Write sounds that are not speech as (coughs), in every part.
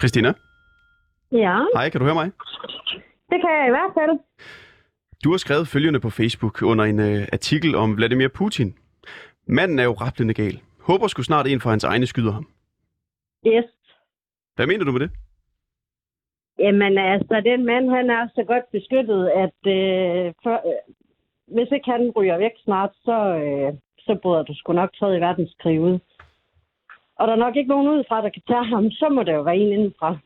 Christina? Ja, Hej, kan du høre mig? det kan jeg i hvert fald. Du har skrevet følgende på Facebook under en uh, artikel om Vladimir Putin. Manden er jo rappelende gal. Håber sgu snart en fra hans egne skyder ham. Yes. Hvad mener du med det? Jamen altså, den mand, han er så godt beskyttet, at øh, for, øh, hvis ikke han ryger væk snart, så, øh, så bryder du sgu nok 3. verdenskrig ud. Og der er nok ikke nogen udefra, der kan tage ham, så må det jo være en indenfra.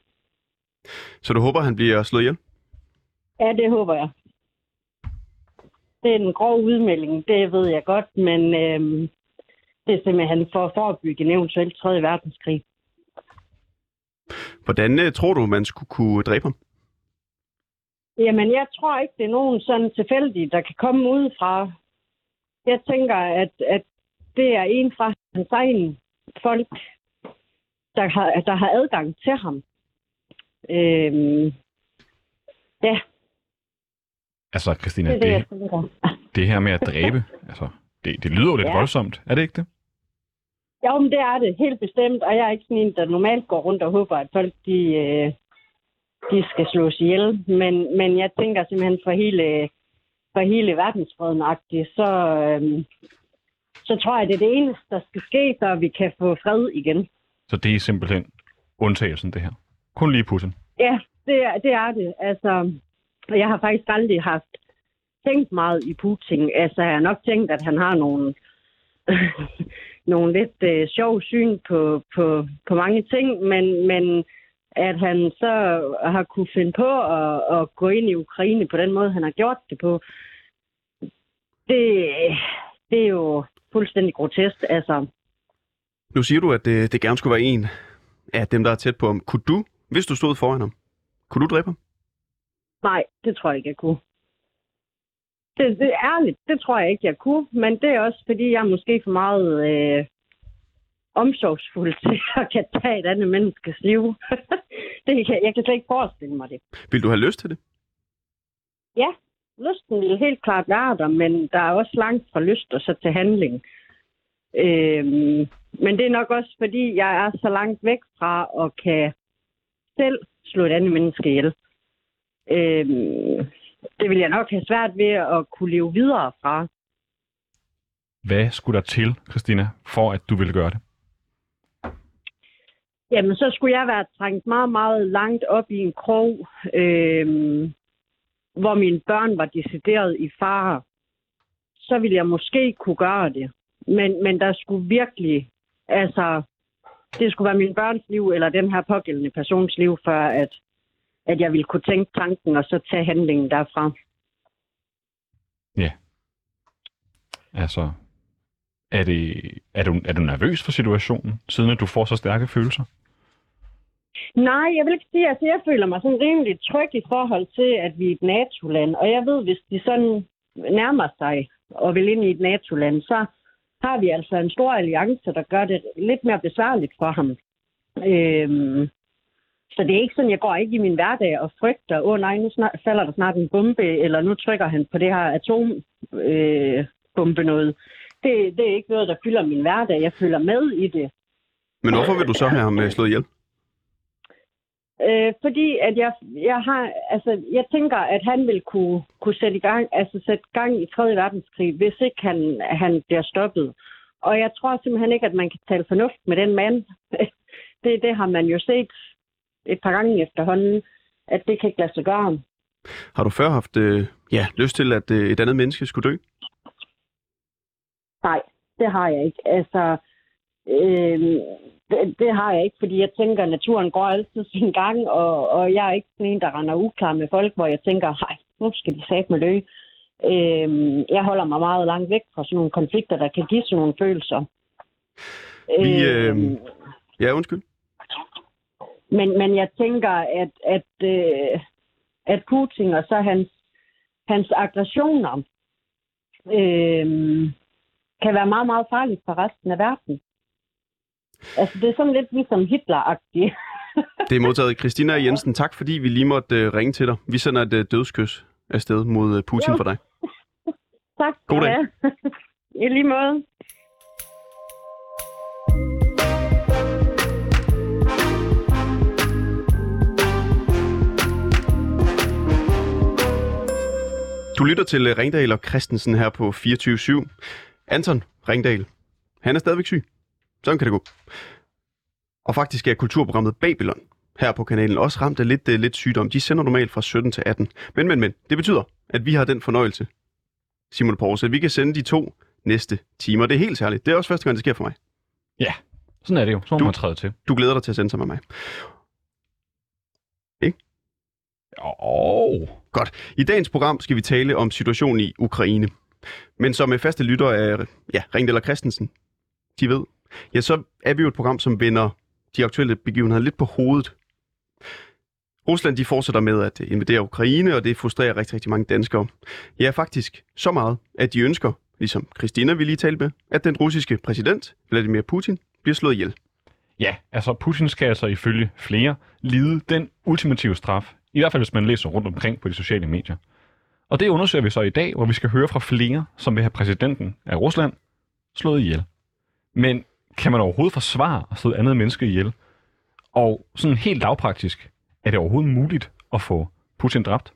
Så du håber, han bliver slået ihjel? Ja, det håber jeg. Det er en grov udmelding, det ved jeg godt, men øh, det er simpelthen for at forebygge en eventuel 3. verdenskrig. Hvordan uh, tror du, man skulle kunne dræbe ham? Jamen, jeg tror ikke, det er nogen sådan tilfældige, der kan komme udefra. Jeg tænker, at, at det er en fra hans egen folk, der har, der har adgang til ham. Øhm, ja, Altså, Christina, det det, det, det her med at dræbe, (laughs) altså, det, det lyder jo lidt Ja. voldsomt. Er det ikke det? Jo, men det er det, helt bestemt. Og jeg er ikke sådan en, der normalt går rundt og håber, at folk de, øh, de skal slås ihjel. Men, men jeg tænker simpelthen for hele, for hele verdensfreden så, øh, så tror jeg, det er det eneste, der skal ske, så vi kan få fred igen. Så det er simpelthen undtagelsen, det her. Kun lige Putin. Ja, det er det. Er det. Altså, jeg har faktisk aldrig haft tænkt meget i Putin. Altså, jeg har nok tænkt, at han har nogle, (laughs) nogle lidt øh, sjov syn på, på, på mange ting, men, men at han så har kunne finde på at, at gå ind i Ukraine på den måde, han har gjort det på, det, det er jo fuldstændig grotesk. Altså, Nu siger du, at det, det gerne skulle være en af dem, der er tæt på ham. Kunne du, hvis du stod foran ham, kunne du dræbe ham? Nej, det tror jeg ikke, jeg kunne. Det, det er ærligt, det tror jeg ikke, jeg kunne. Men det er også, fordi jeg er måske for meget øh, omsorgsfuld (laughs) til at kan tage et andet menneskes liv. (laughs) det kan, jeg kan slet ikke forestille mig det. Vil du have lyst til det? Ja, lysten vil helt klart være der, men der er også langt fra lyst og så til handling. Øhm, men det er nok også, fordi jeg er så langt væk fra og kan selv slå et andet menneske ihjel. Øhm, det vil jeg nok have svært ved at kunne leve videre fra. Hvad skulle der til, Christina, for at du ville gøre det? Jamen, så skulle jeg være trængt meget, meget langt op i en krog, øhm, hvor mine børn var decideret i fare. Så ville jeg måske kunne gøre det. Men, men der skulle virkelig, altså, det skulle være min børns liv, eller den her pågældende persons liv, før at, at jeg ville kunne tænke tanken, og så tage handlingen derfra. Ja. Altså, er, det, er, du, er du nervøs for situationen, siden at du får så stærke følelser? Nej, jeg vil ikke sige, altså jeg føler mig sådan rimelig tryg i forhold til, at vi er et NATO-land. Og jeg ved, hvis de sådan nærmer sig og vil ind i et NATO-land, så har vi altså en stor alliance, der gør det lidt mere besværligt for ham. Øhm, så det er ikke sådan, jeg går ikke i min hverdag og frygter, åh oh, nej, nu snart, falder der snart en bombe, eller nu trykker han på det her atombombe øh, bombe noget. Det, det er ikke noget, der fylder min hverdag. Jeg føler med i det. Men hvorfor vil du så have ham øh, slået ihjel? Øh, fordi at jeg, jeg har, altså, jeg tænker, at han vil kunne, kunne sætte, i gang, altså, sætte gang i 3. verdenskrig, hvis ikke han, han bliver stoppet. Og jeg tror simpelthen ikke, at man kan tale fornuft med den mand. (laughs) det, det har man jo set et par gange efterhånden, at det kan ikke lade sig gøre. Har du før haft øh, ja, lyst til, at øh, et andet menneske skulle dø? Nej, det har jeg ikke. Altså, øh, det, det har jeg ikke, fordi jeg tænker, at naturen går altid sin gang, og, og jeg er ikke sådan en, der render uklar med folk, hvor jeg tænker, hej, nu skal de sætte med løg. Øh, jeg holder mig meget langt væk fra sådan nogle konflikter, der kan give sådan nogle følelser. Vi, øh, Ja, undskyld. men, men jeg tænker, at, at, øh, at Putin og så hans, hans aggressioner øh, kan være meget, meget farligt for resten af verden. Altså, det er sådan lidt ligesom Hitler-agtigt. (laughs) det er modtaget. Christina Jensen, tak fordi vi lige måtte øh, ringe til dig. Vi sender et øh, dødskys afsted mod øh, Putin jo. for dig. (laughs) tak. God dag. Ja. (laughs) I lige måde. Du lytter til Ringdal og Christensen her på 24-7. Anton Ringdal, han er stadigvæk syg. Sådan kan det gå. Og faktisk er kulturprogrammet Babylon her på kanalen også ramt af lidt, uh, lidt sygdom. De sender normalt fra 17 til 18. Men, men, men, det betyder, at vi har den fornøjelse, Simon Poulsen, at vi kan sende de to næste timer. Det er helt særligt. Det er også første gang, det sker for mig. Ja, sådan er det jo. Så må Du- man træde til. Du glæder dig til at sende sammen med mig. Åh, I dagens program skal vi tale om situationen i Ukraine. Men som faste lytter af ja, Ringdal og Christensen, de ved, ja, så er vi jo et program, som vender de aktuelle begivenheder lidt på hovedet. Rusland de fortsætter med at øh, invadere Ukraine, og det frustrerer rigtig, rigtig mange danskere. Ja, faktisk så meget, at de ønsker, ligesom Christina vi lige talte med, at den russiske præsident, Vladimir Putin, bliver slået ihjel. Ja, altså Putin skal altså ifølge flere lide den ultimative straf. I hvert fald hvis man læser rundt omkring på de sociale medier. Og det undersøger vi så i dag, hvor vi skal høre fra flere, som vil have præsidenten af Rusland slået ihjel. Men kan man overhovedet forsvare at slå et andet menneske ihjel? Og sådan helt lavpraktisk, er det overhovedet muligt at få Putin dræbt?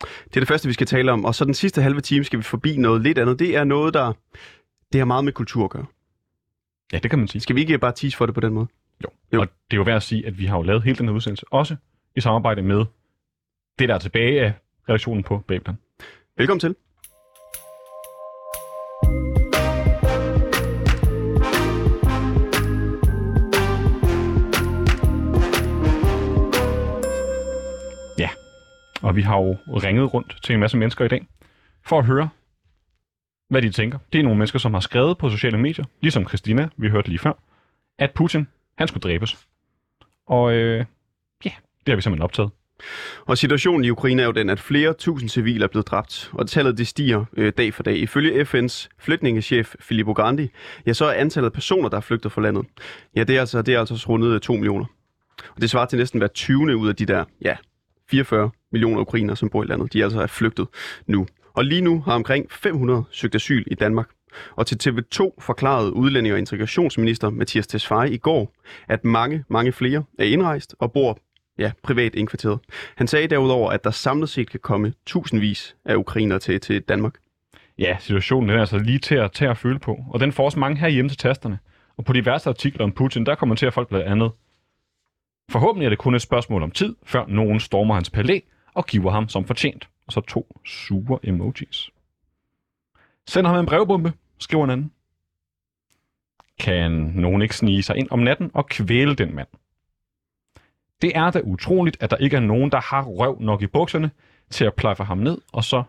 Det er det første, vi skal tale om. Og så den sidste halve time skal vi forbi noget lidt andet. Det er noget, der det har meget med kultur at gøre. Ja, det kan man sige. Skal vi ikke bare tease for det på den måde? Jo. Jo. Og det er jo værd at sige, at vi har jo lavet hele den her udsendelse, også i samarbejde med det, der er tilbage af redaktionen på Babylon. Velkommen til. Vi har jo ringet rundt til en masse mennesker i dag, for at høre, hvad de tænker. Det er nogle mennesker, som har skrevet på sociale medier, ligesom Christina, vi hørte lige før, at Putin, han skulle dræbes. Og øh, ja, det har vi simpelthen optaget. Og situationen i Ukraine er jo den, at flere tusind civile er blevet dræbt, og tallet det stiger øh, dag for dag. Ifølge FN's flygtningechef Filippo Grandi, ja, så er antallet af personer, der er flygtet fra landet, ja, det er altså, det er altså rundet øh, 2 millioner. Og det svarer til næsten hver 20. ud af de der, ja, 44 millioner ukrainer, som bor i landet. De er altså er flygtet nu. Og lige nu har omkring 500 søgt asyl i Danmark. Og til TV2 forklarede udlænding- og integrationsminister Mathias Tesfaye i går, at mange, mange flere er indrejst og bor ja, privat indkvarteret. Han sagde derudover, at der samlet set kan komme tusindvis af ukrainere til, til Danmark. Ja, situationen er altså lige til at til at føle på. Og den får også mange herhjemme til tasterne. Og på diverse artikler om Putin, der kommenterer folk blandt andet. Forhåbentlig er det kun et spørgsmål om tid, før nogen stormer hans palæ og giver ham som fortjent. Og så to sure emojis. Sender ham en brevbombe, skriver en anden. Kan nogen ikke snige sig ind om natten og kvæle den mand? Det er da utroligt, at der ikke er nogen, der har røv nok i bukserne til at plaffe ham ned, og så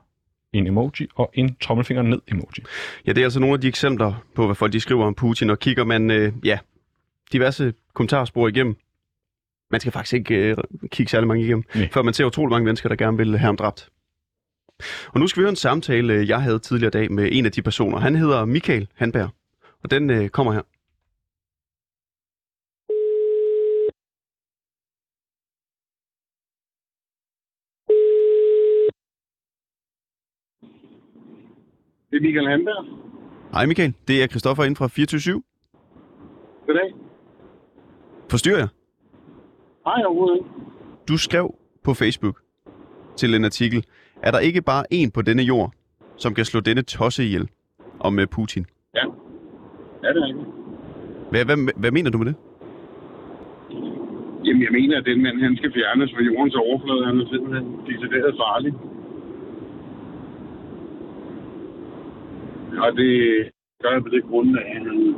en emoji og en tommelfinger ned emoji. Ja, det er altså nogle af de eksempler på, hvad folk de skriver om Putin, og kigger man øh, ja, diverse kommentarspor igennem. Man skal faktisk ikke øh, kigge særlig mange igennem, Nej. før man ser utrolig mange mennesker, der gerne vil have ham dræbt. Og nu skal vi høre en samtale, øh, jeg havde tidligere dag med en af de personer. Han hedder Michael Hanberg, og den øh, kommer her. Det er Michael Hamberg. Hej Michael, det er Christoffer inden fra 24 Goddag. Forstyrrer jeg? Hej overhovedet ikke. Du skrev på Facebook til en artikel, er der ikke bare en på denne jord, som kan slå denne tosse ihjel om øh, Putin? Ja. Ja, det er rigtigt. Hvad, hvad, hvad mener du med det? Jamen, jeg mener, at den mand, han skal fjernes fra jordens overflade. Han er simpelthen decideret farlig. Og det gør jeg på det grund at han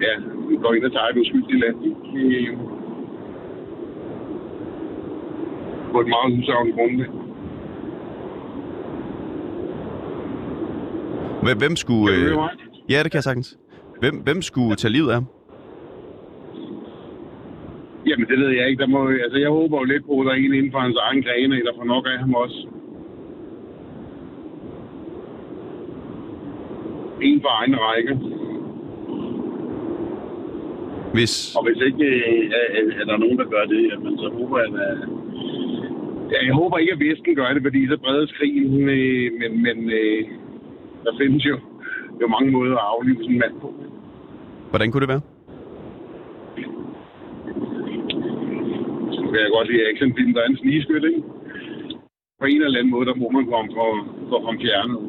ja, går ind og tager et uskyldigt land. ikke? På et meget usagligt grundlag. Hvem, skulle... Kan du Øh, ja, det kan jeg sagtens. Hvem, hvem skulle tage livet af? Jamen, det ved jeg ikke. Der må, altså, jeg håber jo lidt på, at der er en inden for hans egen grene, der får nok af ham også. En for egen række. Hvis... Og hvis ikke øh, er, er, er der nogen, der gør det, jamen, så håber jeg, at... Jeg håber ikke, at Vesten gør det, fordi så bredes krigen. Øh, men men øh, der findes jo, jo mange måder at aflive sådan en mand på. Hvordan kunne det være? Så kan jeg godt lide actionfilm, der er en snigeskyt, ikke? på en eller anden måde, der må man komme for, for ham fjernet,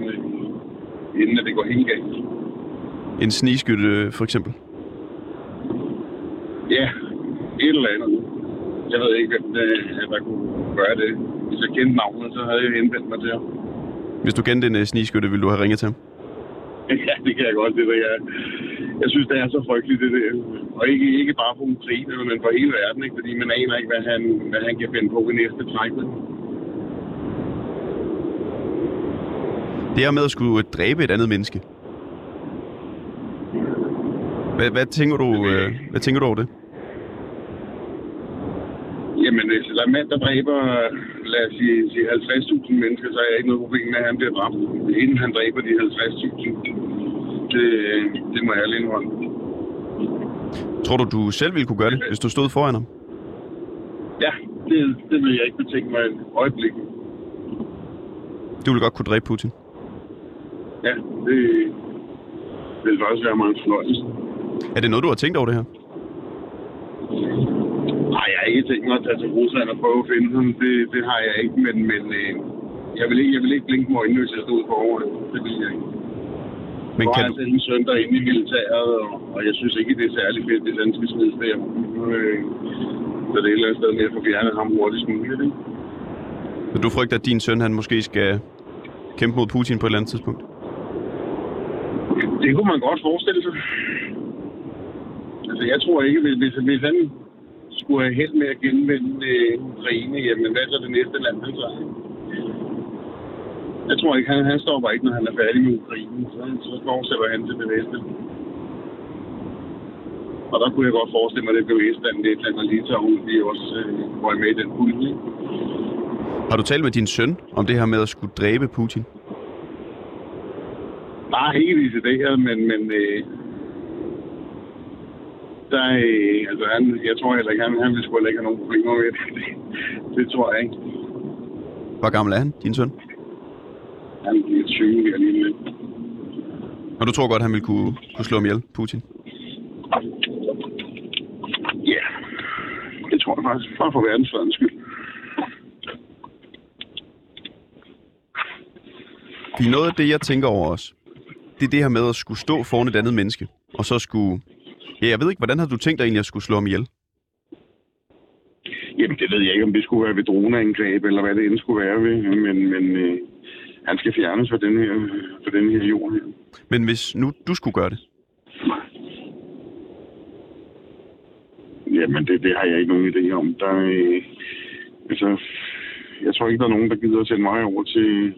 øh, inden at det går helt galt. En snigskytte, for eksempel. Ja, et eller andet. Jeg ved ikke, det, der kunne gøre det. Hvis jeg kendte navnet, så havde jeg henvendt mig til ham. Hvis du kendte en uh, snigskytte, ville du have ringet til ham? (laughs) Ja, det kan jeg godt. Det der. Jeg, jeg synes, det er så frygteligt, det der. Og ikke, ikke bare for Ukraine, men for hele verden, ikke? fordi man aner ikke, hvad han, hvad han kan finde på i næste træk. Det her med at skulle øh, dræbe et andet menneske. Hvad, hvad, tænker du, øh, hvad tænker du over det? Jamen, hvis der er mand, der dræber, lad os sige, sige 50.000 mennesker, så er jeg ikke noget problem med, at han bliver dræbt. Inden han dræber de 50.000. Det, det må jeg alene indrømme. Tror du, du selv ville kunne gøre det, hvis du stod foran ham? Ja, det, det vil jeg ikke betænke mig et øjeblik. Du ville godt kunne dræbe Putin. Ja, det vil også være meget fornøjelse. Er det noget, du har tænkt over det her? Ikke tænkt mig at tage til Rusland og prøve at finde ham. Det, det har jeg ikke, men, men øh, jeg, vil ikke, jeg vil ikke blinke med øjnene, hvis jeg stod foran. Det vil jeg ikke. Men kan du, en søn, der er inde i militæret, og, og jeg synes ikke, det er særlig fedt, han skal smides der. Øh, så det er et eller andet sted med at få fjernet ham hurtigst muligt. Ikke? du frygter, at din søn han måske skal kæmpe mod Putin på et eller andet tidspunkt? Det kunne man godt forestille sig. Altså, jeg tror ikke, hvis, hvis, hvis han skulle have held med at genvinde øh, Ukraine, jamen hvad er så det næste land, han tager? Jeg tror ikke, han, han stopper ikke, når han er færdig med Ukraine. Så, så fortsætter han til det næste. Og der kunne jeg godt forestille mig, at det blev Estland, Letland og Litauen, de også øh, var med i den pulje. Har du talt med din søn om det her med at skulle dræbe Putin? Bare ikke decideret, men, men øh, der, øh, altså han, jeg tror heller ikke, han, han vil sgu ikke have nogen problemer med det. det. (laughs) Det tror jeg ikke. Hvor gammel er han, din søn? Han bliver 20 her lige lidt. Og du tror godt, han ville kunne, kunne slå ham ihjel, Putin? Ja, det tror jeg faktisk. Bare for verdensfredens skyld. Fordi noget af det, jeg tænker over os, det er det her med at skulle stå foran et andet menneske, og så skulle... Ja, jeg ved ikke, hvordan har du tænkt dig egentlig at skulle slå ham ihjel? Jamen, det ved jeg ikke, om det skulle være ved droneangreb, eller hvad det end skulle være ved. Men, men øh, han skal fjernes fra den her, fra den her jord her. Men hvis nu du skulle gøre det, Jamen, det, det har jeg ikke nogen idé om. Der, øh, altså, jeg tror ikke, der er nogen, der gider at sende mig over til,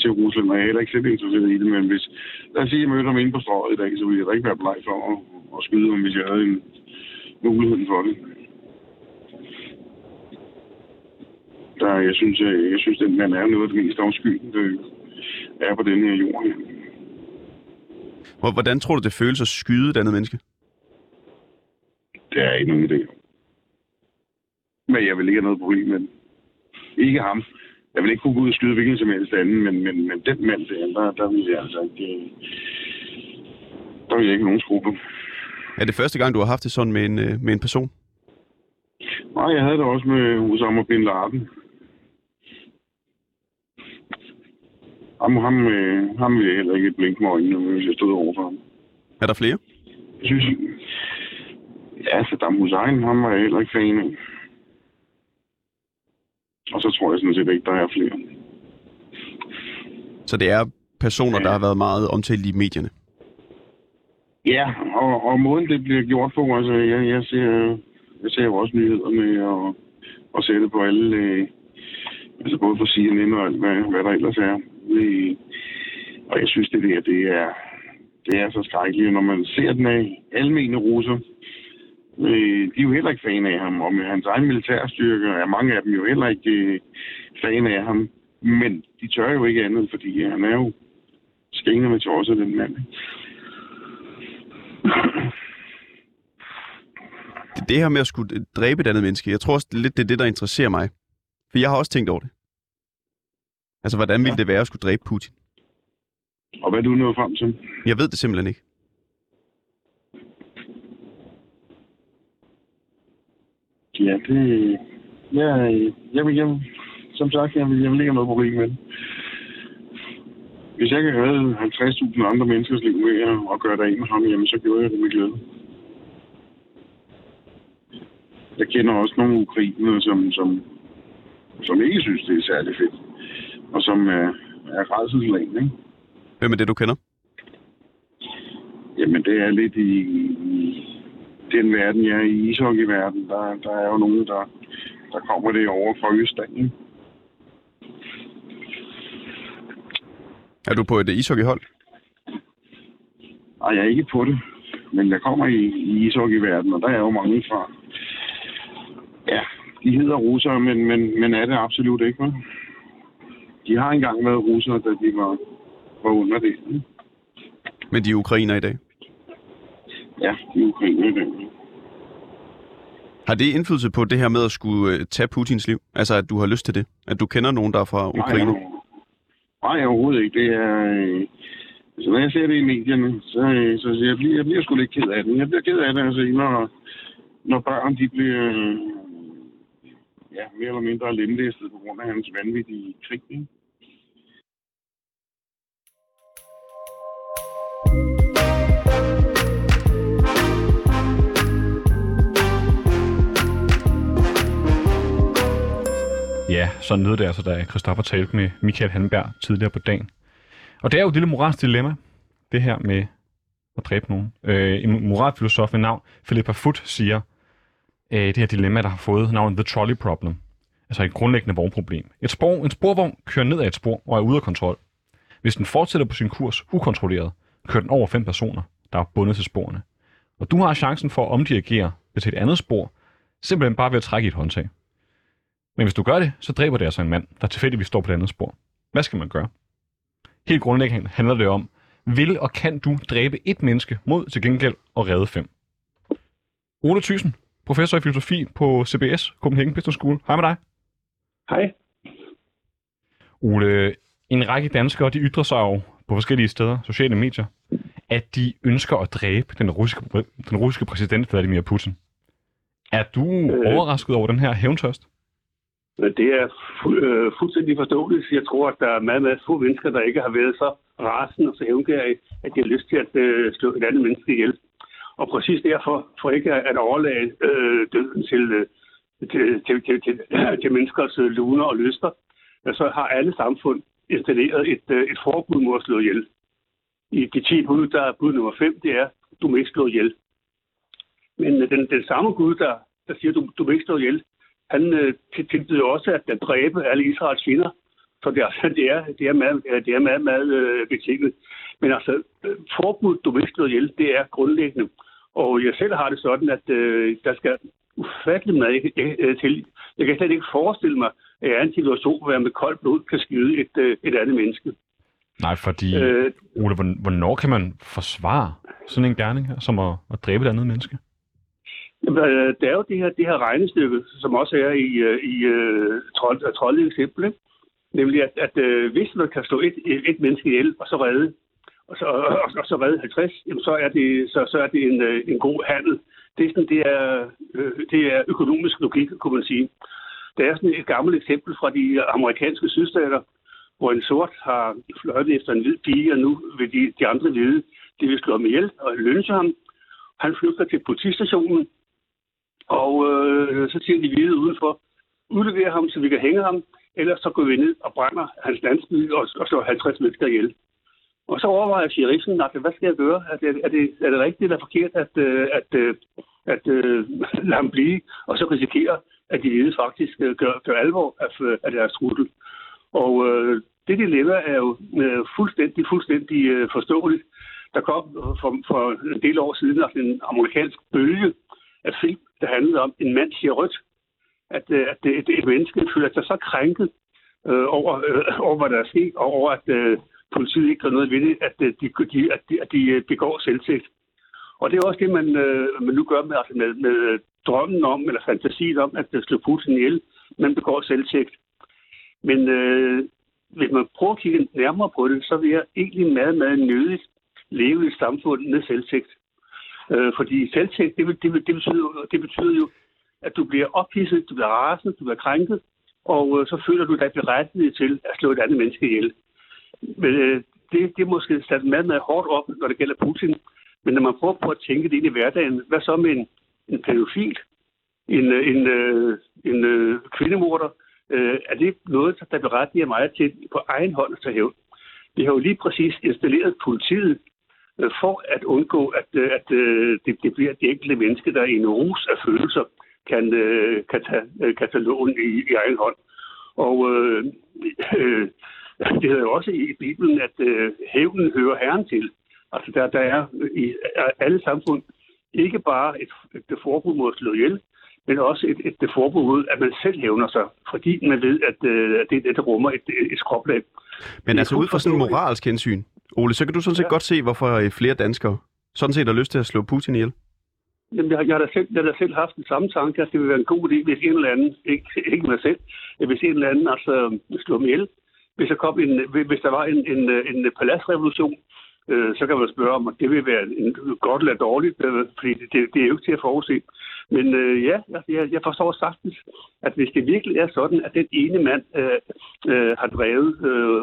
til Rusland, og jeg er heller ikke selv interesseret i det, men hvis, lad os sige, at jeg mødte ham inde på strøget i dag, så ville jeg da ikke være bleg for at, at skyde ham, hvis jeg havde en mulighed for det. Der, jeg synes, jeg, jeg synes, at man er noget af det mest afskyende, er på den her jord hvordan tror du, det føles at skyde et andet menneske? Det er ikke nogen idé. Men jeg vil ikke have noget problem med det. Ikke ham. Jeg vil ikke kunne gå ud og skyde hvilken som helst anden, men, men, men den mand der, der, der vil jeg altså ikke... Der vil jeg ikke nogen skrubler. Er det første gang, du har haft det sådan med en, øh, med en person? Nej, jeg havde det også med Osama Bin Laden. Ham, ham, øh, ham vil jeg heller ikke blinke med øjnene, hvis jeg stod overfor ham. Er der flere? Jeg synes, ja, Saddam Hussein, ham var jeg heller ikke fan af. Og så tror jeg sådan set ikke, der er flere. Så det er personer, der har været meget omtalt i medierne. Ja, og, og måden det bliver gjort på, altså jeg, jeg ser, jeg ser jo også nyhederne og, og ser det på alle, øh, altså både på CNN og alt, hvad, hvad der ellers er. Øh, og jeg synes, det der, det er, det er så skrækkeligt, når man ser den af almene russer. Øh, de er jo heller ikke fan af ham, og med hans egen militærstyrke er mange af dem jo heller ikke øh, fan af ham. Men de tør jo ikke andet, fordi han er jo skængende med tosset, den mand. ikke? Det, her med at skulle dræbe et andet menneske, jeg tror også lidt, det er det, der interesserer mig. For jeg har også tænkt over det. Altså, hvordan ville Ja. det være at skulle dræbe Putin? Og hvad er du nået frem til? Jeg ved det simpelthen ikke. Ja, det... Ja, jeg, vil, jeg som sagt, jeg vil, jeg vil ikke have noget problem med det. Hvis jeg kan redde 50.000 andre menneskers liv med at, gøre det af med ham, jamen, så gjorde jeg det med glæde. Jeg kender også nogle ukrainere, som, som, som ikke synes, det er særlig fedt. Og som er, er redselslagen, ikke? Hvem er det, du kender? Jamen, det er lidt i, i den verden, jeg er i ishockeyverden. Der, der er jo nogen, der, der kommer det over fra Østland. Ikke? Er du på et ishockeyhold? Nej, jeg er ikke på det. Men jeg kommer i, i ishockeyverden, og der er jo mange fra... Ja, de hedder russere, men, men, men er det absolut ikke, vel? De har engang været russere, da de var, var under det. ikke? Men de er ukrainer i dag. Ja, de er ukrainer i dag. Har det indflydelse på det her med at skulle øh, tage Putins liv? Altså, at du har lyst til det? At du kender nogen, der er fra Ukraine? Nej, nej, overhovedet ikke. Det er... Øh, altså, når jeg ser det i medierne, så, øh, så jeg bliver jeg bliver sgu lidt ked af det. Jeg bliver ked af det, altså, når, når børn de bliver øh, ja, mere eller mindre lemlæstet på grund af hans vanvittige krig. Ikke? Ja, sådan lød det altså, da Christoffer talte med Michael Hanberg tidligere på dagen. Og det er jo et lille moralsk dilemma, det her med at dræbe nogen. Øh, en moralfilosof ved navn Philippa Foot siger, øh, det her dilemma, der har fået navnet The Trolley Problem. Altså et grundlæggende vognproblem. Et spor, en sporvogn kører ned ad et spor og er ude af kontrol. Hvis den fortsætter på sin kurs ukontrolleret, kører den over fem personer, der er bundet til sporene. Og du har chancen for at omdirigere det til et andet spor, simpelthen bare ved at trække i et håndtag. Men hvis du gør det, så dræber det altså en mand, der tilfældigvis står på det andet spor. Hvad skal man gøre? Helt grundlæggende handler det om, vil og kan du dræbe et menneske mod til gengæld og redde fem? Ole Thyssen, professor i filosofi på CBS, Copenhagen Business School. Hej med dig. Hej. Ole, en række danskere de ytrer sig jo på forskellige steder, sociale medier, at de ønsker at dræbe den russiske, den russiske præsident Vladimir Putin. Er du øh... overrasket over den her hævntørst? Men Det er fu- øh, fuldstændig forståeligt. Jeg tror, at der er meget, meget få mennesker, der ikke har været så rasende og så hævngærige, at de har lyst til at øh, slå et andet menneske ihjel. Og præcis derfor, for ikke at overlade øh, døden til, øh, til, til, til, til, (clears throat) til menneskers øh, luner og lyster, så har alle samfund installeret et, øh, et forbud mod at slå ihjel. I de 10 bud, der er bud nummer 5, det er, du må ikke slå ihjel. Men øh, den, den samme Gud, der, der siger, du, du må ikke slå ihjel, han øh, til- tilbyder også at, dræbe alle Israels fjender. Så det er, altså, (laughs) det er, det er meget, det er meget, meget øh, betinget. Men altså, øh, forbud, du vil slå ihjel, det er grundlæggende. Og jeg selv har det sådan, at øh, der skal ufattelig meget øh, til. Jeg kan slet ikke forestille mig, at jeg er en situation, hvor jeg med koldt blod kan skyde et, øh, et andet menneske. Nej, fordi, øh... Øh, Ole, hvorn- hvornår kan man forsvare sådan en gerning her, som at, at dræbe et andet menneske? Jamen, øh, Der er jo det her, det her regnestykke, som også er i, øh, i uh, trold, trolde eksempel, ikke? nemlig at, at uh, hvis man kan slå et, et, menneske ihjel, og så redde, og så, og, og så redde 50, jamen så er det, så, så er det en, en god handel. Det er, sådan, det, er, øh, det er økonomisk logik, kunne man sige. Der er sådan et gammelt eksempel fra de amerikanske sydstater, hvor en sort har fløjtet efter en hvid pige, og nu vil de, de andre vide, de vil slå ham ihjel og lynche ham. Han flygter til politistationen, og øh, så siger de hvide udenfor, udleverer ham, så vi kan hænge ham, ellers så går vi ned og brænder hans landsby og, og slår 50 mennesker ihjel. Og så overvejer sheriffen, at hvad skal jeg gøre? Er det, er det, er det rigtigt eller forkert, at, øh, at, øh, at, øh, at (laughs) lade ham blive, og så risikere, at de hvide faktisk gør, gør alvor af, af deres trussel. Og øh, det dilemma er jo øh, fuldstændig, fuldstændig øh, forståeligt. Der kom for, for en del år siden altså en amerikansk bølge af film, der handlede om en mand siger rødt. At, øh, at at et, et menneske føler sig så krænket øh, over, øh, over, hvad der er sket, og over at øh, politiet ikke gør noget ved det, at, øh, de, de, at, de, at de øh, begår selvtægt. Og det er også det, man, øh, man nu gør med, altså med, med drømmen om, eller fantasien om, at slå Putin ihjel. Man begår selvtægt. Men øh, hvis man prøver at kigge nærmere på det, så vil jeg egentlig meget, meget nødigt leve i et samfund med selvtægt. Øh, fordi selvtægt, det, det, det, betyder, det betyder jo, at du bliver ophidset, du bliver rasende, du bliver krænket og øh, så føler du dig berettiget til at slå et andet menneske ihjel. Men øh, det, det er måske sat meget, meget hårdt op, når det gælder Putin. Men når man prøver på at tænke det ind i hverdagen, hvad så med en, en pædofil, en, en, en, øh, en øh, kvindemorder, øh, er det noget, der berettiger mig til på egen hånd at tage hævn? Vi har jo lige præcis installeret politiet for at undgå, at, øh, at øh, det, det bliver de enkelte mennesker, der i en rus af følelser kan, øh, kan, tage, kan tage loven i, i egen hånd. Og øh, øh, det hedder jo også i Bibelen, at øh, hævnen hører Herren til. Altså der, der er i alle samfund ikke bare et, et forbud mod at slå ihjel, men også et, et, et forbud mod, at man selv hævner sig, fordi man ved, at, øh, at det, det, rummer et, et skråplan. Men altså ud fra sådan en moralsk hensyn, Ole, så kan du sådan set ja. godt se, hvorfor øh, flere danskere sådan set har lyst til at slå Putin ihjel. Jamen, jeg, jeg, har da selv, jeg har da selv haft den samme tanke, at det ville være en god idé, hvis en eller anden, ikke, ikke mig selv, hvis en eller anden altså slår mig ihjel. Hvis der, kom en, hvis der var en, en, en paladsrevolution, øh, så kan man spørge om, at det vil være en, godt eller dårligt, øh, fordi det, det er jo ikke til at forudse. Men øh, ja, jeg, jeg forstår sagtens, at hvis det virkelig er sådan, at den ene mand øh, øh, har drevet øh,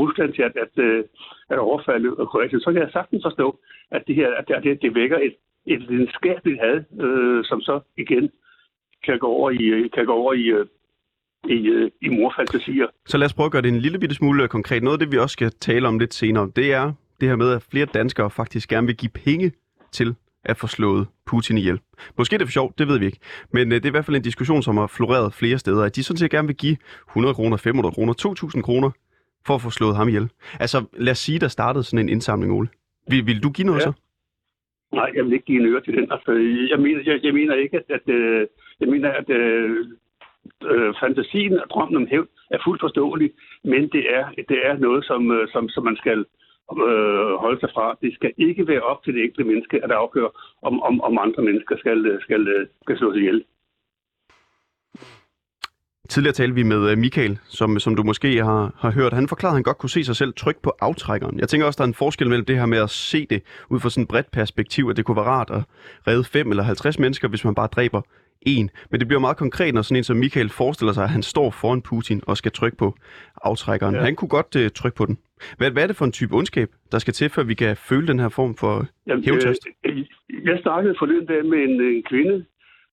Rusland til at, at, øh, at overfalde Kroatien, så kan jeg sagtens forstå, at det her at det, det vækker et, et videnskabeligt had, øh, som så igen kan gå over i, øh, kan gå over i, øh, i, øh, i morfantasier. Så lad os prøve at gøre det en lille bitte smule konkret. Noget af det, vi også skal tale om lidt senere, det er det her med, at flere danskere faktisk gerne vil give penge til at få slået Putin ihjel. Måske det er for sjovt, det ved vi ikke. Men øh, det er i hvert fald en diskussion, som har floreret flere steder, at de sådan set gerne vil give 100 kroner, 500 kroner, 2.000 kroner for at få slået ham ihjel. Altså, lad os sige, der startede sådan en indsamling, Ole. Vil, vil du give noget ja. så? Nej, jeg vil ikke give en øre til den. Altså, jeg, mener, jeg, jeg mener ikke, at, at øh, jeg mener, at øh, øh, fantasien og drømmen om hævn er fuldt forståelig, men det er, det er noget, som, øh, som, som man skal øh, holde sig fra. Det skal ikke være op til det enkelte menneske at afgøre, om, om, om andre mennesker skal, øh, skal, øh, skal slås ihjel. Tidligere talte vi med øh, Michael, som, som du måske har, har hørt. Han forklarede, at han godt kunne se sig selv trykke på aftrækkeren. Jeg tænker også, der er en forskel mellem det her med at se det ud fra sådan et bredt perspektiv, at det kunne være rart at redde 5 eller 50 mennesker, hvis man bare dræber en. Men det bliver meget konkret, når sådan en som Michael forestiller sig, at han står foran Putin og skal trykke på aftrækkeren. Ja. Han kunne godt uh, trykke på den. Hvad, hvad er det for en type ondskab, der skal til, før vi kan føle den her form for hævntørst? Øh, jeg snakkede forleden dag med en, en kvinde,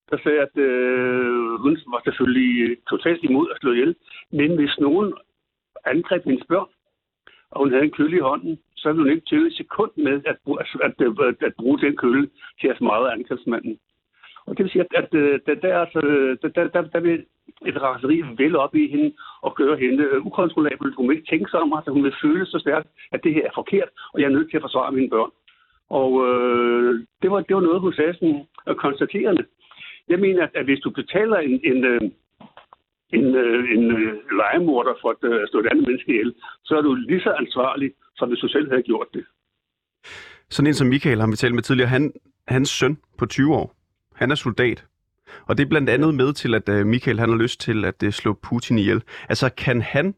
der sagde, at øh, hun var selvfølgelig totalt imod at slå ihjel. Men hvis nogen angreb hendes børn, og hun havde en kølle i hånden, så ville hun ikke tøve et sekund med at, at, at, at, at bruge den kølle til at smadre angrebsmanden. Og det vil sige, at, at, øh, at der, altså, øh, der, der, der, der vil et raseri vel op i hende og gøre hende øh, ukontrollabelt. Hun vil ikke tænke sig om, at hun vil føle så stærkt, at det her er forkert, og jeg er nødt til at forsvare mine børn. Og øh, det, var, det var noget, hun sagde sådan øh, konstaterende. Jeg mener, at, at hvis du betaler en, en, en, en, en legemorder for at stå et andet menneske ihjel, så er du lige så ansvarlig, som hvis du selv havde gjort det. Sådan en som Michael har vi talt med tidligere, han, hans søn på 20 år, han er soldat. Og det er blandt andet med til, at øh, Michael han har lyst til at øh, slå Putin ihjel. Altså kan han,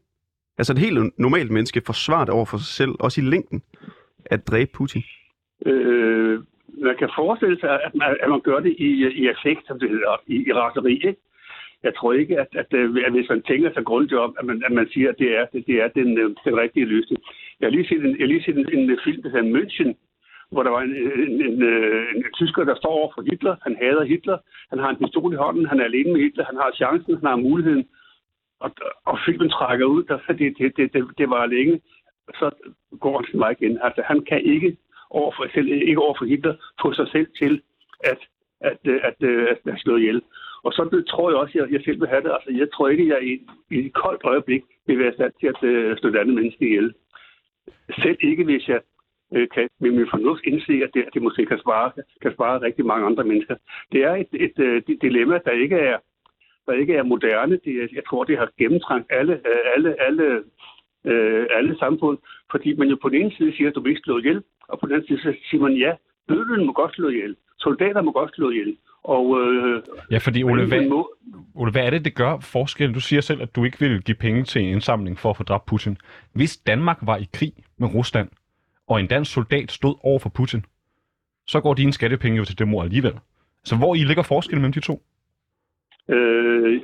altså et helt normalt menneske, forsvare det over for sig selv, også i længden, at dræbe Putin? Øh, man kan forestille sig, at man, at man gør det i, i effekt, som det hedder, i, i raseri. Ikke? Jeg tror ikke, at, at, øh, at hvis man tænker sig grundigt om, at man, at man siger, at det er, det, det er den, den rigtige løsning. Jeg har lige set en, jeg har lige set en, en film, der hedder München, hvor der var en, en, en, en, en tysker, der står over for Hitler. Han hader Hitler. Han har en pistol i hånden. Han er alene med Hitler. Han har chancen. Han har muligheden. Og, og filmen trækker ud. Der, det, det, det, det, det var længe. Så går han til mig igen. Altså, han kan ikke over for, selv, ikke over for Hitler få sig selv til at, at, øh, at, øh, at, at, at slå ihjel. Og så tror jeg også, at jeg, jeg selv vil have det. Altså, jeg tror ikke, at jeg i, i et koldt øjeblik vil være stand til at uh, slå et andet menneske ihjel. Selv ikke, hvis jeg kan med min fornuft indse, at det, at det måske kan spare, kan spare rigtig mange andre mennesker. Det er et, et, et, et dilemma, der ikke er der ikke er moderne. Det, jeg tror, det har gennemtrængt alle, øh, alle, alle, øh, alle samfund, fordi man jo på den ene side siger, at du vil ikke slå ihjel, og på den anden side siger man, ja, bødlen må godt slå ihjel, soldater må godt slå ihjel. Og, øh, ja, fordi Ole hvad, må... Ole, hvad er det, det gør forskel? Du siger selv, at du ikke vil give penge til en indsamling for at få dræbt Putin. Hvis Danmark var i krig med Rusland, og en dansk soldat stod over for Putin, så går dine skattepenge jo til det mor alligevel. Så hvor I ligger forskellen mellem de to? Øh,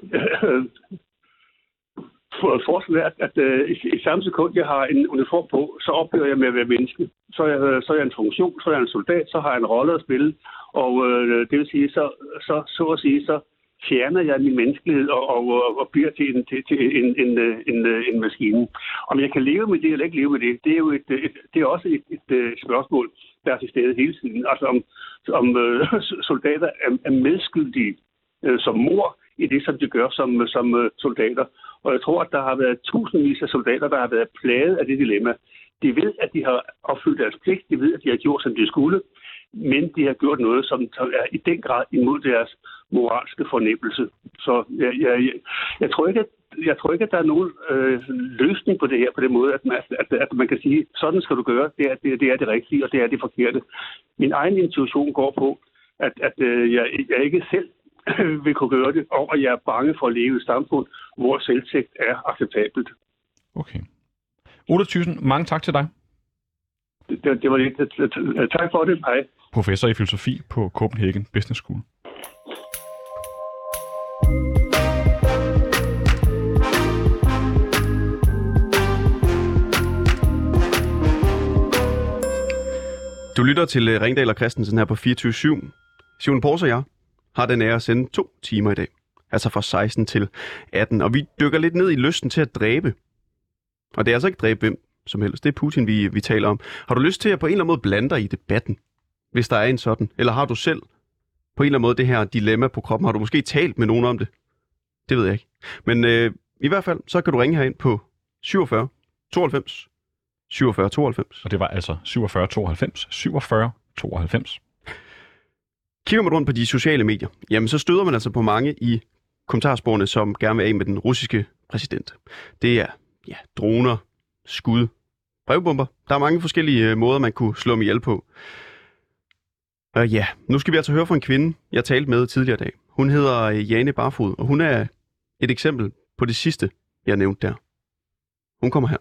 for- Forskellen er, at, at øh, i, i samme sekund, jeg har en uniform på, så oplever jeg med at være menneske. Så er, jeg, øh, så er jeg en funktion, så er jeg en soldat, så har jeg en rolle at spille. Og øh, det vil sige, så, så, så at sige, så fjerner jeg min menneskelighed og, og, og, og bliver til, en, til, til en, en, en, en maskine. Om jeg kan leve med det eller ikke leve med det, det er jo et, et, det er også et, et, et spørgsmål, der er til stede hele tiden. Altså om, om øh, soldater er, er medskyldige øh, som mor i det, som de gør som, som øh, soldater. Og jeg tror, at der har været tusindvis af soldater, der har været plaget af det dilemma. De ved, at de har opfyldt deres pligt. De ved, at de har gjort, som de skulle. Men de har gjort noget, som er i den grad imod deres moralske fornemmelse. Så jeg, jeg, jeg, jeg, tror ikke, at, jeg tror ikke, at der er nogen øh, løsning på det her på den måde, at man, at, at man kan sige, sådan skal du gøre, det er det, det er det rigtige, og det er det forkerte. Min egen intuition går på, at, at øh, jeg, jeg ikke selv (clears throat) vil kunne gøre det, og at jeg er bange for at leve i et samfund, hvor selvtægt er acceptabelt. Okay. Ole Thyssen, mange tak til dig. Det, det, det var det. Tak for det. Hej. Professor i filosofi på Copenhagen Business School. Du lytter til øh, Ringdal og Christensen her på 24-7. Simon Pors og jeg har den ære at sende to timer i dag. Altså fra 16 til 18. Og vi dykker lidt ned i lysten til at dræbe. Og det er altså ikke dræbe hvem som helst. Det er Putin, vi, vi taler om. Har du lyst til at på en eller anden måde blande dig i debatten? Hvis der er en sådan. Eller har du selv på en eller anden måde det her dilemma på kroppen? Har du måske talt med nogen om det? Det ved jeg ikke. Men øh, i hvert fald, så kan du ringe herind på 47 92 47 92. Og det var altså 47 92 47 92. Kigger man rundt på de sociale medier, jamen så støder man altså på mange i kommentarsporene, som gerne vil af med den russiske præsident. Det er ja, droner, skud, brevbomber. Der er mange forskellige øh, måder, man kunne slå dem ihjel på. Og ja, nu skal vi altså høre fra en kvinde, jeg talte med tidligere i dag. Hun hedder øh, Jane Barfod, og hun er et eksempel på det sidste, jeg nævnte der. Hun kommer her.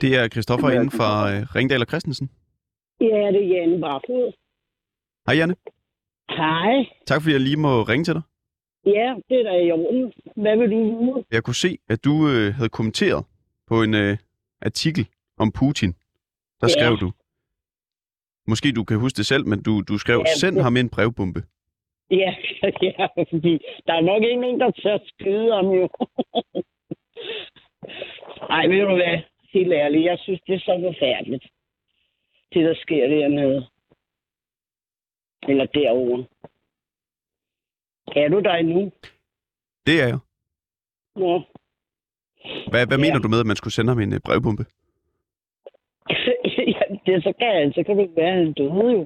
Det er Christoffer inden fra øh, Ringdal og Christensen. Ja, det er Janne Barfod. Hej Janne. Hej. Tak fordi jeg lige må ringe til dig. Ja, det er da i orden. Hvad vil du vide? Jeg kunne se, at du øh, havde kommenteret på en øh, artikel om Putin. Der Ja. skrev du. Måske du kan huske det selv, men du, du skrev, Ja, send det- ham en brevbombe. Ja, (laughs) ja, fordi der er nok ikke nogen, der tør skyde om jo. (laughs) Ej, ved du hvad? Helt ærligt, jeg synes, det er så forfærdeligt. Det, der sker dernede. Eller derovre. Er du der endnu? Det er jeg. Nå. Hvad, hvad Ja. mener du med, at man skulle sende ham en øh, brevbombe? (laughs) ja, det er så galt. Så kan det ikke være, at han døde jo.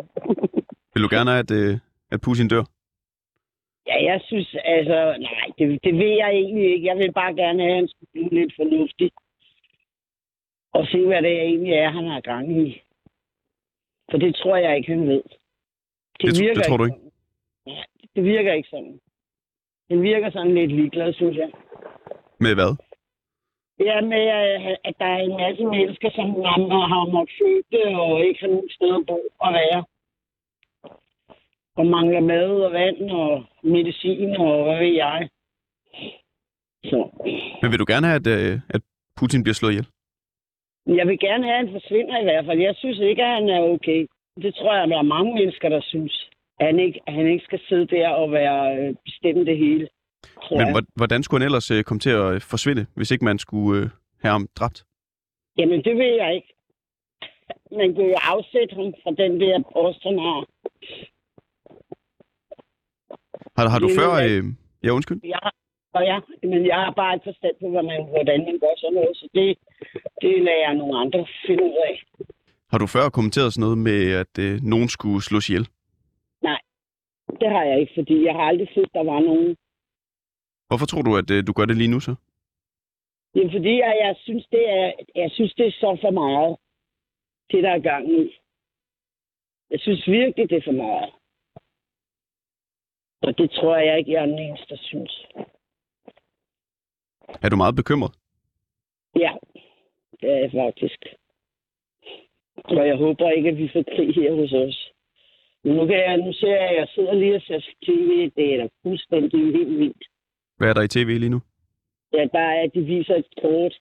(laughs) Vil du gerne have, at, øh, at Putin dør? Ja, jeg synes, altså, nej, det, det vil jeg egentlig ikke. Jeg vil bare gerne have, at han skulle blive lidt fornuftig. Og se, hvad det egentlig er, han har gang i. For det tror jeg ikke, han ved. Det tr- det tror du ikke? Det virker ikke sådan. Det virker sådan lidt ligeglad, synes jeg. Med hvad? Ja, med øh, at der er en masse mennesker, som har har måttet flygte og ikke har nogen sted at bo og være. Og mangler mad og vand og medicin og hvad ved jeg. Så Men vil du gerne have, at, øh, at Putin bliver slået ihjel? jeg vil gerne have, at han forsvinder i hvert fald. Jeg synes ikke, at han er okay. Det tror jeg, der er mange mennesker, der synes. Han ikke, han ikke skal sidde der og være øh, bestemme det hele. Men jeg. hvordan skulle han ellers øh, komme til at øh, forsvinde, hvis ikke man skulle have ham dræbt? Jamen, det ved jeg ikke. Man kan jo afsætte ham fra den der post, han har. Har, har du før... Øh, ja, undskyld. Har, og ja, men jeg har bare ikke forstand på, hvordan man, hvordan man gør sådan noget, så det, det lader jeg nogle andre finde ud af. Har du før kommenteret sådan noget med, at øh, nogen skulle slås ihjel? Det har jeg ikke, fordi jeg har aldrig set, der var nogen. Hvorfor tror du, at øh, du gør det lige nu så? Er fordi, jeg, jeg, synes, det er, jeg synes, det er så for meget, det der er gang i. Jeg synes virkelig, det er for meget. Og det tror jeg ikke, jeg er den eneste, der synes. Er du meget bekymret? Ja, det er jeg faktisk. Og jeg håber ikke, at vi får krig her hos os. Nu, kan jeg, nu ser jeg, at jeg sidder lige og ser tv. Det er da fuldstændig helt vildt. Hvad er der i tv lige nu? Ja, der er, de viser et kort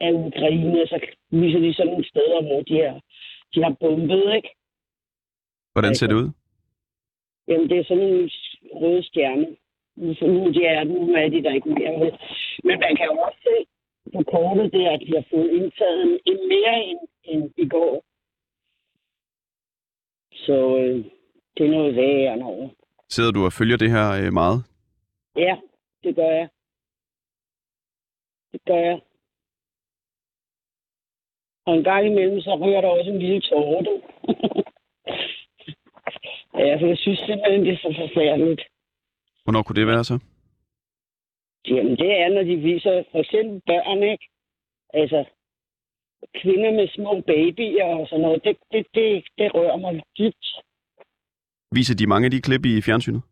af Ukraine, og så viser de sådan nogle steder, hvor de har, de har bombet, ikke? Hvordan ser det ud? Jamen, det er sådan en røde stjerne. Nu nu de er, nu er de der ikke mere med. Men man kan jo også se på kortet, det er, at de har fået indtaget en, en mere end, end i går. Så øh, det er noget værre over. Sidder du og følger det her øh, meget? Ja, det gør jeg. Det gør jeg. Og en gang imellem, så rører der også en lille tårer, du. (laughs) ja, for jeg synes simpelthen, det er så forfærdeligt. Hvornår kunne det være så? Jamen, det er, når de viser for eksempel børn, ikke? Altså, kvinder med små babyer og sådan noget, det, det, det, det rører mig dybt. Viser de mange af de klip i fjernsynet?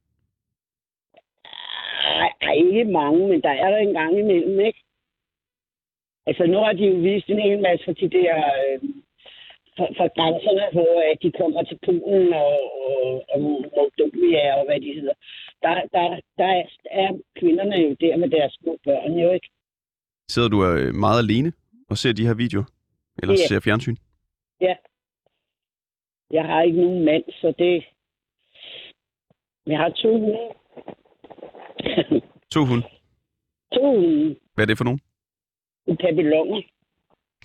Ej, ej, ikke mange, men der er der en gang imellem, ikke? Altså, nu har de jo vist en hel masse af de der øh, fra, fra grænserne, hvor øh, de kommer til Polen og, og, og Moldovia og hvad de hedder. Der, der, der er, er kvinderne jo der med deres små børn, jo ikke? Sidder du øh, meget alene og ser de her videoer? Eller Ja. ser fjernsyn? Ja. Jeg har ikke nogen mand, så det... Jeg har to hunde. To hunde. to hunde. Hvad er det for nogen? Pavilloner.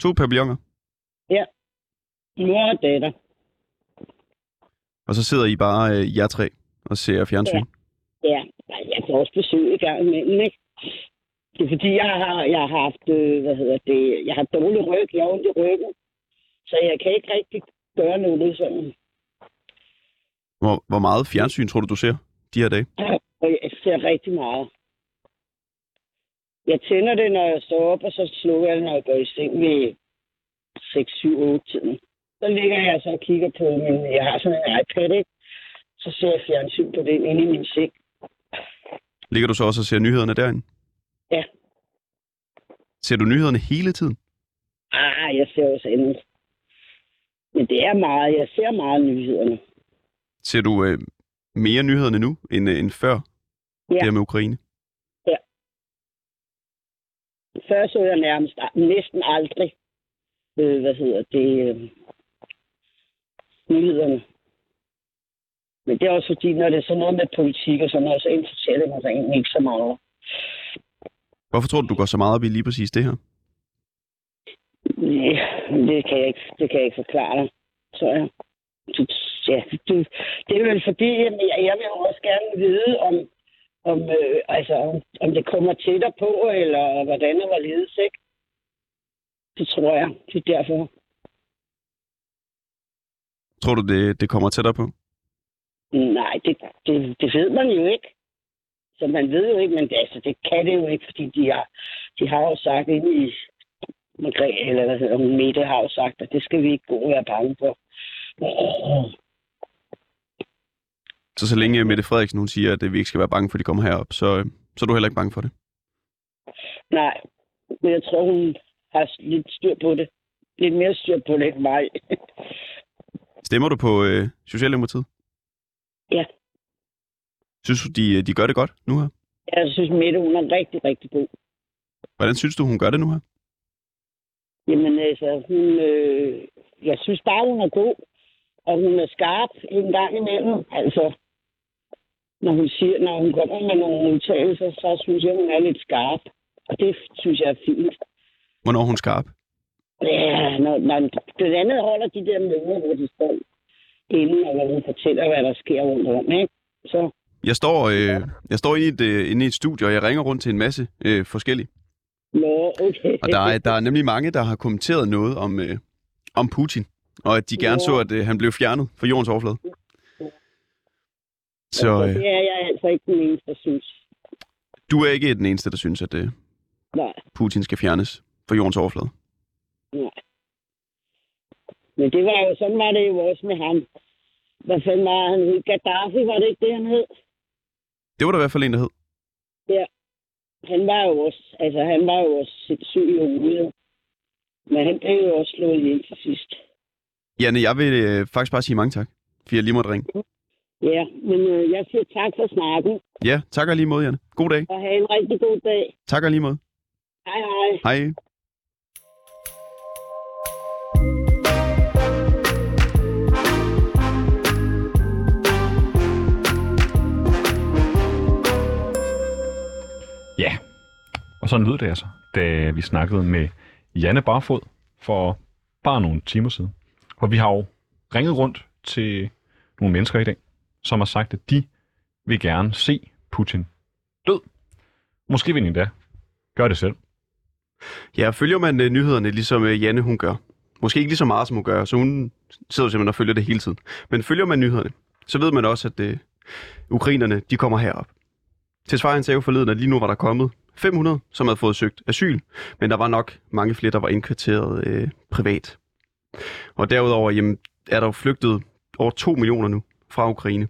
To pavilloner. Mor og datter. Og så sidder I bare øh, jer tre og ser fjernsyn. Ja. Ja, jeg får også besøg i gang imellem, ikke? Det er fordi, jeg har, jeg har haft, øh, hvad hedder det, jeg har dårlig ryg, jeg har ondt i ryggen. Så jeg kan ikke rigtig gøre noget sådan. Hvor, hvor meget fjernsyn tror du, du ser de her dage? Jeg ser rigtig meget. Jeg tænder det, når jeg står op, og så slukker jeg det, når jeg går i seng ved 6, 7, 8 tiden. Så ligger jeg så og kigger på min... Jeg har sådan en iPad, ikke? Så ser jeg fjernsyn på den inde i min seng. Ligger du så også og ser nyhederne derinde? Ja. Ser du nyhederne hele tiden? Ah, jeg ser også andet. Men det er meget. Jeg ser meget nyhederne. Ser du øh, mere nyhederne nu, end, øh, end før Ja. det med Ukraine? Før så jeg nærmest næsten aldrig, øh, hvad hedder det, øh, nyhederne. Men det er også fordi, når det er sådan noget med politik og sådan noget, så interesserer det mig egentlig ikke så meget. Hvorfor tror du, du går så meget op i lige præcis det her? Ja, det kan jeg ikke, det kan jeg ikke forklare dig. Så ja. Du, ja, du, det er vel fordi, jamen, jeg, jeg vil også gerne vide, om, om, øh, altså, om, om det kommer tættere på, eller hvordan og hvorledes, ikke? Det tror jeg. Det er derfor. Tror du, det, det kommer tættere på? Nej, det, det, det ved man jo ikke. Så man ved jo ikke, men det, altså, det kan det jo ikke, fordi de har, de har jo sagt inde i Margrethe, eller hvad hedder hun, Mette har jo sagt, at det skal vi ikke gå og være bange for. Så så længe Mette Frederiksen hun siger, at øh, vi ikke skal være bange for, at de kommer herop, så, øh, så er du heller ikke bange for det? Nej, men jeg tror, hun har lidt styr på det. Lidt mere styr på det end mig. Stemmer du på øh, Socialdemokratiet? Ja. Synes du, de, de gør det godt nu her? jeg synes, Mette, hun er rigtig, rigtig god. Hvordan synes du, hun gør det nu her? Jamen altså, hun, øh, jeg synes bare, hun er god. Og hun er skarp en gang imellem. Altså, når hun, siger, når hun kommer med nogle udtalelser, så synes jeg, hun er lidt skarp. Og det synes jeg er fint. Hvornår er hun skarp? Ja, når, når blandt andet holder de der møder, hvor de står inde, og hvor hun fortæller, hvad der sker rundt om, ikke? Så, Jeg står, øh, jeg står i et, øh, inde i et studie, og jeg ringer rundt til en masse øh, forskellige. nå, okay. Og der er, der er nemlig mange, der har kommenteret noget om, øh, om Putin, og at de gerne Nå. så, at øh, han blev fjernet fra jordens overflade. Så Og øh, det er jeg altså ikke den eneste, der synes. du er ikke den eneste, der synes, at øh, Nej, Putin skal fjernes fra jordens overflade. nej. Men det var jo, sådan var det jo også med ham. Hvad fanden var han hed? Gaddafi, var det ikke det, han hed? Det var der i hvert fald en, der hed. Han var jo også, altså han var jo også sindssyg i hovedet. Men han blev jo også slået ihjel til sidst. Janne, jeg vil øh, faktisk bare sige mange tak, fordi jeg lige måtte ringe. Ja, men øh, jeg siger tak for snakken, Ja, tak og lige måde, Janne. God dag. og have en rigtig god dag. Tak og lige måde. Hej hej. Hej. Ja, og sådan lød det altså, da vi snakkede med Janne Barfod for bare nogle timer siden. Og vi har jo ringet rundt til nogle mennesker i dag, som har sagt, at de vil gerne se Putin død. Måske vil de endda gøre det selv. Ja, følger man øh, nyhederne, ligesom øh, Janne hun gør. Måske ikke lige så meget, som hun gør, så hun sidder simpelthen og følger det hele tiden. Men følger man nyhederne, så ved man også, at øh, ukrainerne, de kommer herop. Til Tesfaye sagde jo forleden, at lige nu var der kommet 500, som havde fået søgt asyl, men der var nok mange flere, der var indkvarteret øh, privat. Og derudover jamen, er der jo flygtet over 2 millioner nu fra Ukraine.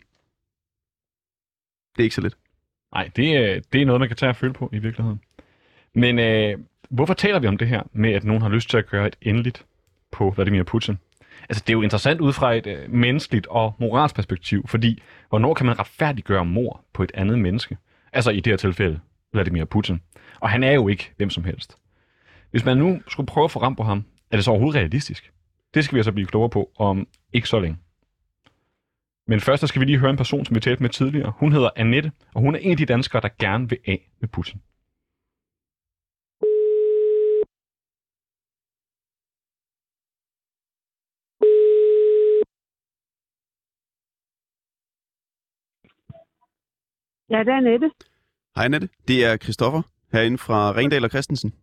Det er ikke så lidt. Nej, det, øh, det er noget, man kan tage og føle på i virkeligheden. Men øh, hvorfor taler vi om det her med, at nogen har lyst til at gøre et endeligt på Vladimir Putin? Altså, det er jo interessant ud fra et øh, menneskeligt og moralsk perspektiv, fordi hvornår kan man retfærdiggøre mor på et andet menneske? Altså i det her tilfælde, Vladimir Putin. Og han er jo ikke hvem som helst. Hvis man nu skulle prøve at få ram på ham, er det så overhovedet realistisk? Det skal vi altså blive klogere på om ikke så længe. Men først så skal vi lige høre en person, som vi talte med tidligere. Hun hedder Annette, og hun er en af de danskere, der gerne vil af med Putin. Ja, det er Nette. Hej Annette, det er Christoffer herinde fra Ringdal og Christensen.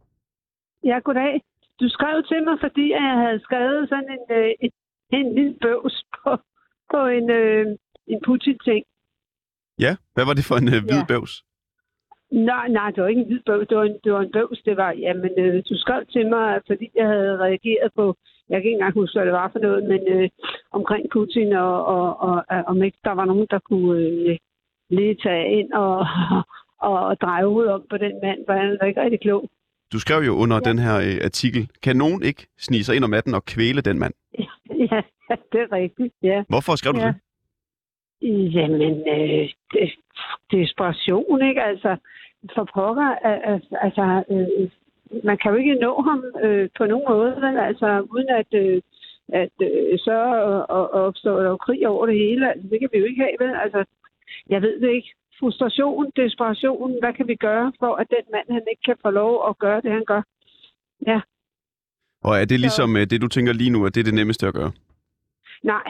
Ja, goddag. Du skrev til mig, fordi jeg havde skrevet sådan en, øh, en, en lille bøvs på, en, øh, en Putin-ting. Ja, hvad var det for en øh, hvid Ja. bøvs? Nej, nej, det var ikke en hvid bøvs. Det var en, det var en bøvs. Det var, jamen, øh, du skrev til mig, fordi jeg havde reageret på, jeg kan ikke engang huske, hvad det var for noget, men øh, omkring Putin, og, og, og, og om ikke der var nogen, der kunne øh, lige tage ind og, (laughs) og, og dreje hovedet om på den mand, for han er ikke rigtig klog. Du skrev jo under Ja. den her øh, artikel, kan nogen ikke snige sig ind om natten og kvæle den mand? Ja, (laughs) det er rigtigt, ja. Hvorfor skrev du Ja. det? Jamen, øh, det, desperation, ikke? Altså, for pokker, al- al- altså, øh, man kan jo ikke nå ham øh, på nogen måde, vel? Altså, uden at, øh, at øh, så opstår der krig over det hele. Altså, det kan vi jo ikke have, vel? Altså, jeg ved det ikke. Frustration, desperation, hvad kan vi gøre for, at den mand, han ikke kan få lov at gøre det, han gør? Og er det ligesom øh, det, du tænker lige nu, at det er det nemmeste at gøre? Nej,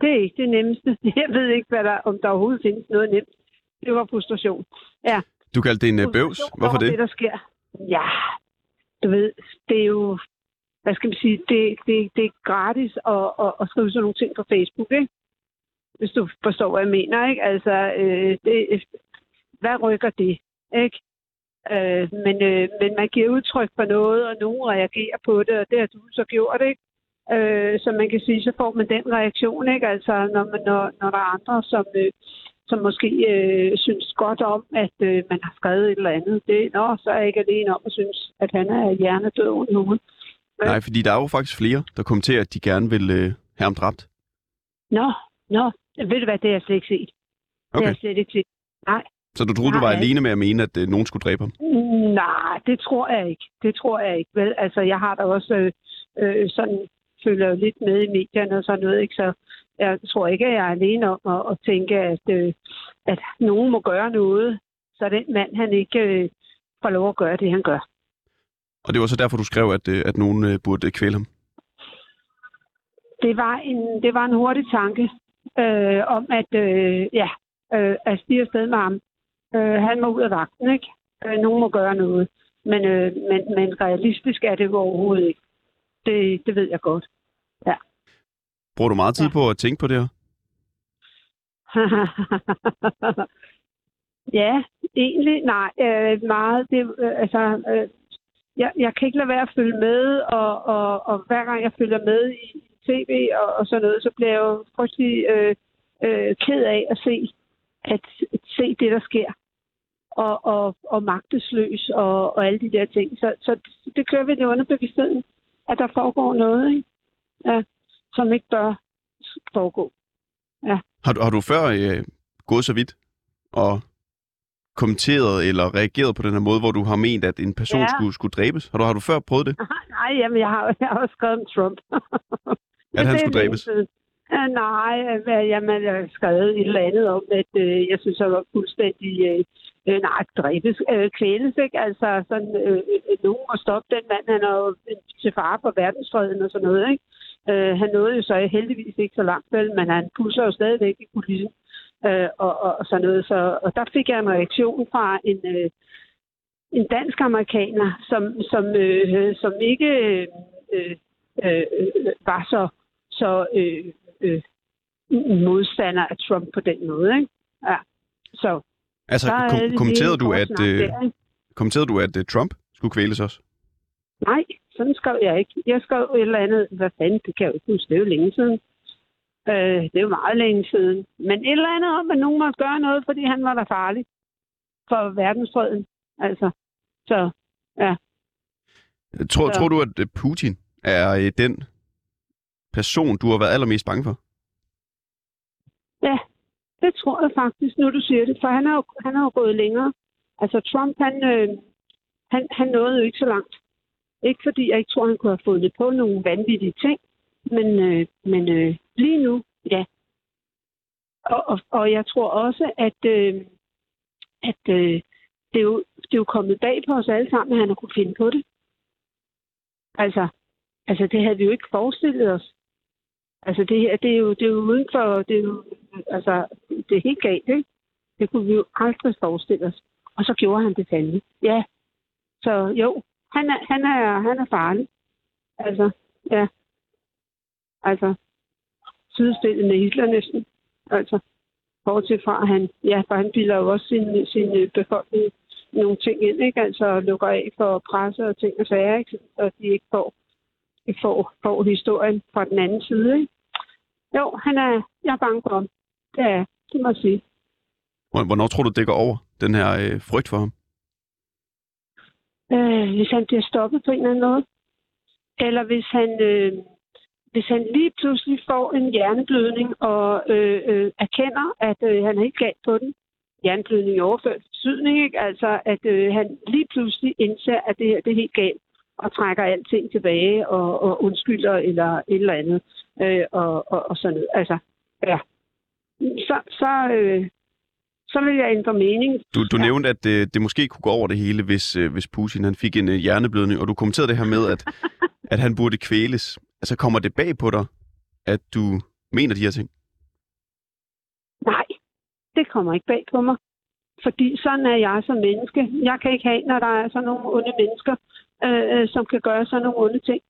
det er ikke det nemmeste. (laughs) Jeg ved ikke, hvad der, om der overhovedet findes noget nemt. Det var frustration. Du kaldte det en øh, bøvs. Hvorfor det? det, der sker. Ja, du ved, det er jo, hvad skal man sige, det, det, det er gratis at, at, at skrive sådan nogle ting på Facebook, ikke? Hvis du forstår, hvad jeg mener, ikke? Altså, øh, det, hvad rykker det, ikke? Øh, men, øh, men man giver udtryk for noget, og nogen reagerer på det, og det har du så gjort, ikke? Øh, så man kan sige, så får man den reaktion, ikke? Altså, når, man, når, når der er andre, som, øh, som måske øh, synes godt om, at øh, man har skrevet et eller andet. Det, nå, så er jeg ikke alene om at synes, at han er hjernedød over nogen. Nej, fordi der er jo faktisk flere, der kommenterer, at de gerne vil øh, have ham dræbt. Nå, nå, ved du hvad, det har jeg slet ikke set. Det har Okay, jeg slet ikke set. Så du troede, du var Nej. alene med at mene, at øh, nogen skulle dræbe ham? Nej, det tror jeg ikke. Det tror jeg ikke. Vel, altså, jeg har da også øh, øh, sådan, følger jo lidt med i medierne og sådan noget, ikke? Så jeg tror ikke, at jeg er alene om at, at tænke, at, øh, at nogen må gøre noget, så den mand, han ikke øh, får lov at gøre det, han gør. Og det var så derfor, du skrev, at, øh, at nogen øh, burde kvæle ham? Det var en, det var en hurtig tanke øh, om, at øh, ja, øh, at stige afsted med ham. Øh, han må ud af vagten, ikke? Øh, nogen må gøre noget. Men, øh, men, men realistisk er det jo overhovedet ikke. Det, det ved jeg godt. Bruger du meget tid Ja. på at tænke på det her? (laughs) ja, egentlig nej. Øh, meget. Det, øh, altså, øh, jeg, jeg kan ikke lade være at følge med, og, og, og hver gang jeg følger med i tv og, og sådan noget, så bliver jeg jo frygtelig øh, øh, ked af at se, at se det, der sker. Og, og, og magtesløs og, og alle de der ting. Så, så det kører vi det under bevidstheden, at der foregår noget, ikke? Ja, som ikke bør foregå. Har du, har du før øh, gået så vidt og kommenteret eller reageret på den her måde, hvor du har ment, at en person Ja. skulle, skulle dræbes? Har du, har du før prøvet det? Nej, jamen, jeg har, jeg har også skrevet om Trump. At han skulle dræbes? siden. Uh, nej, øh, jamen, jeg har skrevet et eller andet om, at øh, jeg synes, jeg var fuldstændig... Øh, øh, nej, dræbes, øh, kvæles, ikke? Altså, sådan, øh, øh, nogen må stoppe den mand, han er jo til fare for verdensfreden og sådan noget, ikke? Øh, han nåede jo så heldigvis ikke så langt, vel, men han pusser jo stadigvæk i kulissen øh, og, og, og sådan noget. Så, og der fik jeg en reaktion fra en, øh, en dansk amerikaner, som, som, øh, som ikke øh, øh, øh, øh var så, så øh, øh, modstander af Trump på den måde. Ikke? Ja. Så Altså, kom, kommenterede, en du, at, øh, der, kommenterede du, at øh, Trump skulle kvæles også? Nej, sådan skrev jeg ikke. Jeg skrev et eller andet, hvad fanden, det kan jeg jo ikke huske, det er jo længe siden. Øh, det er jo meget længe siden. Men et eller andet om, at nogen måtte gøre noget, fordi han var der farlig for verdensfreden. Altså, så Tror, Ja. tror du, at øh, Putin er øh, den person, du har været allermest bange for? Ja, det tror jeg faktisk, nu du siger det, for han har jo, han har jo gået længere. Altså Trump, han, øh, han, han nåede jo ikke så langt. Ikke fordi jeg ikke tror, han kunne have fundet på nogle vanvittige ting, men, øh, men øh, lige nu, ja. Og, og, og jeg tror også, at, øh, at øh, det, er jo, det er jo kommet bag på os alle sammen, at han har kunne finde på det. Altså, altså det havde vi jo ikke forestillet os. Altså det her, det er jo, det er jo uden for, det er jo, altså, det er helt galt, ikke? Det kunne vi jo aldrig forestille os. Og så gjorde han det fandme. Ja. Så jo, han er, han er, han er farlig. Altså, ja. Altså, sidestillet med Hitler næsten. Altså, bortset fra, at han, ja, for han bilder jo også sin, sin øh, befolkning nogle ting ind, ikke? Altså lukker af for presse og ting og sager, ikke? Og de ikke får, ikke får, får historien fra den anden side, ikke? Jo, han er, jeg er bange for ham. Det er, jeg, det må jeg sige. Hvor- Hvornår tror du, det går over, den her øh, frygt for ham? Øh, hvis han bliver stoppet på en eller anden måde. Eller hvis han, øh, hvis han lige pludselig får en hjerneblødning og øh, øh, erkender, at øh, han er helt galt på den. Hjerneblødning i overført betydning, ikke? Altså, at øh, han lige pludselig indser, at det her det er helt galt og trækker alting tilbage og, og undskylder eller et eller andet. Øh, og, og, og sådan noget. Altså, ja. Så, så, øh, så vil jeg ændre mening. Du, du Ja. nævnte, at øh, det måske kunne gå over det hele, hvis, øh, hvis Putin han fik en øh, hjerneblødning, og du kommenterede det her med, at, (laughs) at han burde kvæles. Altså, kommer det bag på dig, at du mener de her ting? Nej, det kommer ikke bag på mig. Fordi sådan er jeg som menneske. Jeg kan ikke have, når der er sådan nogle onde mennesker, øh, som kan gøre sådan nogle onde ting.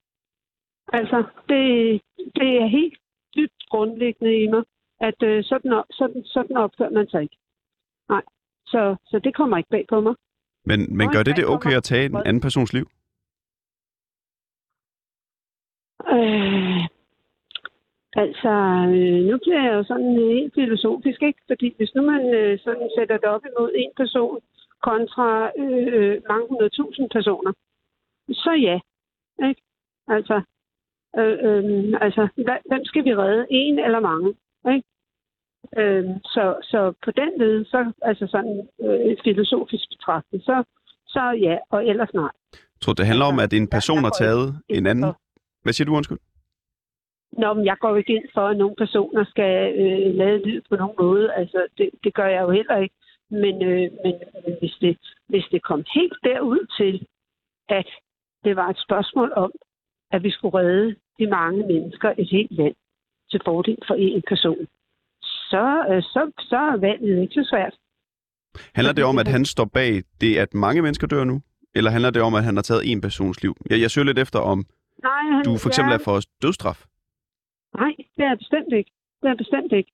Altså, det, det er helt dybt grundlæggende i mig, at øh, sådan, op, sådan, sådan opfører man sig ikke. Nej, så, så det kommer ikke bag på mig. Men, men gør det det okay at tage en anden persons liv? Øh, altså, øh, nu bliver jeg jo sådan øh, helt filosofisk, ikke? Fordi hvis nu man øh, sådan sætter det op imod en person kontra øh, øh, mange hundrede tusind personer, så ja. Ikke? Altså, øh, øh, altså hvem skal vi redde? En eller mange? Ikke? Øh, så, så på den led, så altså sådan øh, filosofisk betragtet, så, så ja, og ellers nej. Jeg tror, det handler om, at en person har taget en anden... Hvad siger du, undskyld? Nå, men jeg går ikke ind for, at nogle personer skal øh, lade lyd på nogen måde. Altså, det, det gør jeg jo heller ikke. Men, øh, men, men hvis, det, hvis det kom helt derud til, at det var et spørgsmål om, at vi skulle redde de mange mennesker et helt land til fordel for én person, så, øh, så, så er valget ikke så svært. Handler det om, at han står bag det, at mange mennesker dør nu? Eller handler det om, at han har taget en persons liv? Jeg, jeg søger lidt efter, om Nej, han, du for eksempel ja, er for dødstraf. Nej, det er bestemt ikke. Det er bestemt ikke.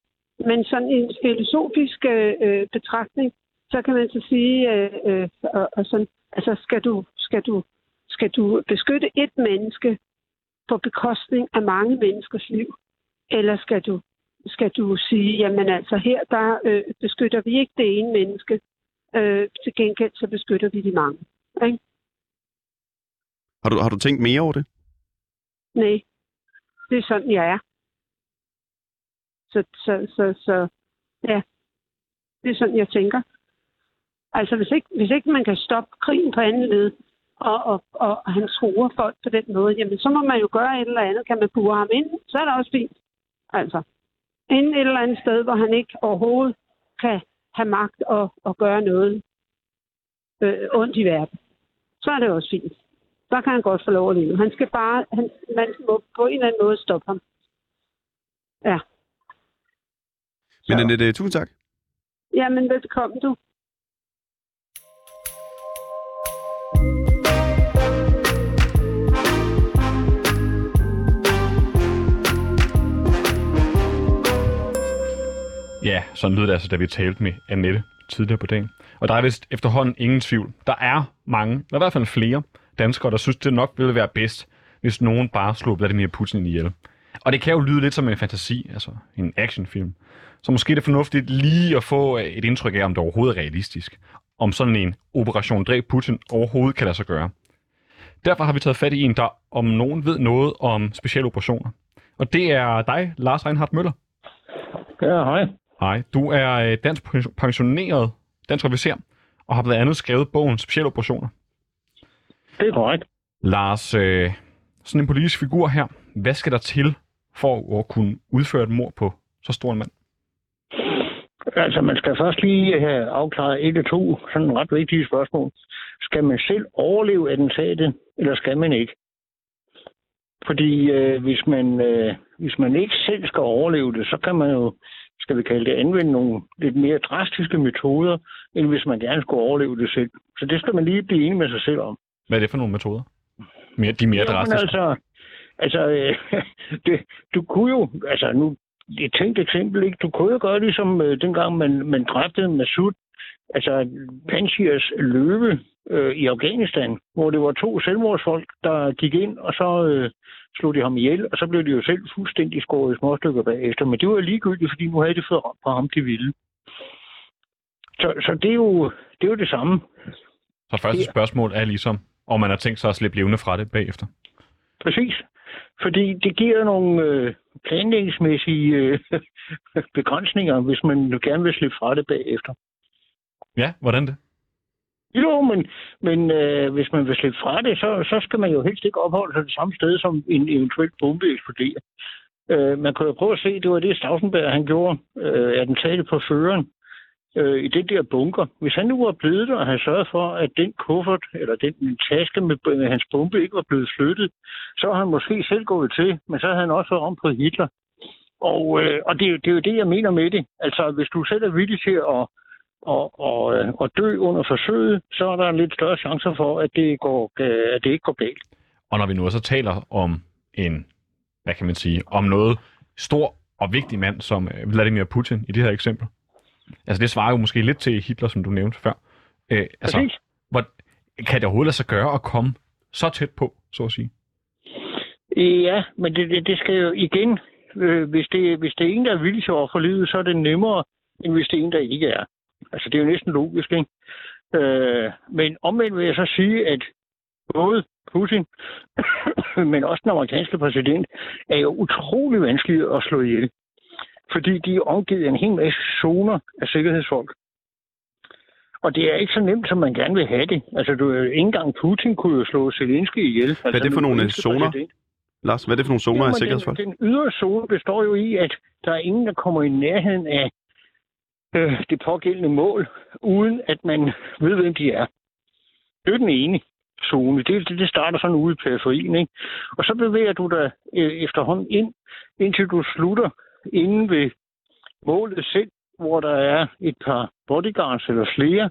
Men sådan en filosofisk øh, øh, betragtning, så kan man så sige, øh, øh, og, og sådan, altså skal du, skal, du, skal du beskytte et menneske på bekostning af mange menneskers liv, eller skal du, skal du sige, jamen altså her, der øh, beskytter vi ikke det ene menneske, øh, til gengæld så beskytter vi de mange. Ikke? Har du, har du tænkt mere over det? Nej, det er sådan, jeg er. Så, så, så, så ja, det er sådan, jeg tænker. Altså, hvis ikke, hvis ikke man kan stoppe krigen på anden led, og, og, og han truer folk på den måde, jamen så må man jo gøre et eller andet. Kan man bure ham ind, så er det også fint. Altså, ind et eller andet sted, hvor han ikke overhovedet kan have magt og, og gøre noget øh, ondt i verden. Så er det også fint. Så kan han godt få lov at leve. Han skal bare, han, man må på en eller anden måde stoppe ham. Ja. Men. Annette, tusind tak. Jamen, velkommen du. Ja, sådan lød det altså, da vi talte med Annette tidligere på dagen. Og der er vist efterhånden ingen tvivl. Der er mange, eller i hvert fald flere danskere, der synes, det nok ville være bedst, hvis nogen bare slog Vladimir Putin ihjel. Og det kan jo lyde lidt som en fantasi, altså en actionfilm. Så måske er det fornuftigt lige at få øh, et indtryk af, om det overhovedet er realistisk. Om sådan en operation Dræb Putin overhovedet kan lade sig gøre. Derfor har vi taget fat i en, der om nogen ved noget om specielle operationer. Og det er dig, Lars Reinhardt Møller. Ja, hej. Hej, du er øh, dansk pensioneret dansk officer, og har blandt andet skrevet bogen Specielle Operationer. Det er korrekt. Lars, øh, sådan en politisk figur her, hvad skal der til for at kunne udføre et mord på så stor en mand? Altså, man skal først lige have afklaret et eller to sådan ret vigtige spørgsmål. Skal man selv overleve attentatet, eller skal man ikke? Fordi øh, hvis, man, øh, hvis man ikke selv skal overleve det, så kan man jo, skal vi kalde det, anvende nogle lidt mere drastiske metoder, end hvis man gerne skulle overleve det selv. Så det skal man lige blive enig med sig selv om. Hvad er det for nogle metoder? Mere, de er mere drastiske. altså, altså øh, (laughs) det, du kunne jo, altså nu, et tænkt eksempel, ikke? Du kunne jo gøre ligesom øh, dengang man, man dræbte Masud, altså Panshirs løve øh, i Afghanistan, hvor det var to selvmordsfolk, der gik ind, og så øh, slog de ham ihjel, og så blev de jo selv fuldstændig skåret i små stykker bagefter. Men det var ligegyldigt, fordi nu havde de fået på ham, de ville. Så, så det, er jo, det er jo det samme. Så første det- spørgsmål er ligesom, om man har tænkt sig at slippe levende fra det bagefter. Præcis. Fordi det giver nogle øh, planlægningsmæssige øh, (laughs) begrænsninger, hvis man gerne vil slippe fra det bagefter. Ja, hvordan det? Jo, men, men øh, hvis man vil slippe fra det, så, så skal man jo helst ikke opholde sig det samme sted, som en eventuel bombe eksploderer. Øh, man kunne jo prøve at se, det var det Stausenberg, han gjorde, øh, attentatet på føreren øh, i den der bunker. Hvis han nu var blevet der og havde sørget for, at den kuffert eller den taske med, med hans bombe ikke var blevet flyttet, så havde han måske selv gået til, men så havde han også været om på Hitler. Og, øh, og det, er jo- det er jo det, jeg mener med det. Altså, hvis du selv er villig til at, og, og, øh, og dø under forsøget, så er der en lidt større chancer for, at det, går, øh, at det ikke går galt. Og når vi nu også taler om en, hvad kan man sige, om noget stor og vigtig mand som øh, Vladimir Putin i det her eksempel. Altså det svarer jo måske lidt til Hitler, som du nævnte før. Øh, altså, Præcis. hvor, kan det overhovedet lade sig gøre at komme så tæt på, så at sige? Ja, men det, det, det skal jo igen, øh, hvis, det, hvis det er en, der er villig til at ofre livet, så er det nemmere, end hvis det er en, der ikke er. Altså, det er jo næsten logisk, ikke? Øh, men omvendt vil jeg så sige, at både Putin, (coughs) men også den amerikanske præsident, er jo utrolig vanskelige at slå ihjel. Fordi de er omgivet af en hel masse zoner af sikkerhedsfolk. Og det er ikke så nemt, som man gerne vil have det. Altså, du, ikke engang Putin kunne jo slå Zelensky ihjel. Altså, er det for nogle ukrainske zoner? præsident. Lars, hvad er det for nogle zoner af Jamen, sikkerhedsfolk? Den, den ydre zone består jo i, at der er ingen, der kommer i nærheden af øh, det pågældende mål, uden at man ved, hvem de er. Det er den ene zone. Det, det, det starter sådan ude i periferien. Ikke? Og så bevæger du dig øh, efterhånden ind, indtil du slutter inde ved målet selv, hvor der er et par bodyguards eller flere,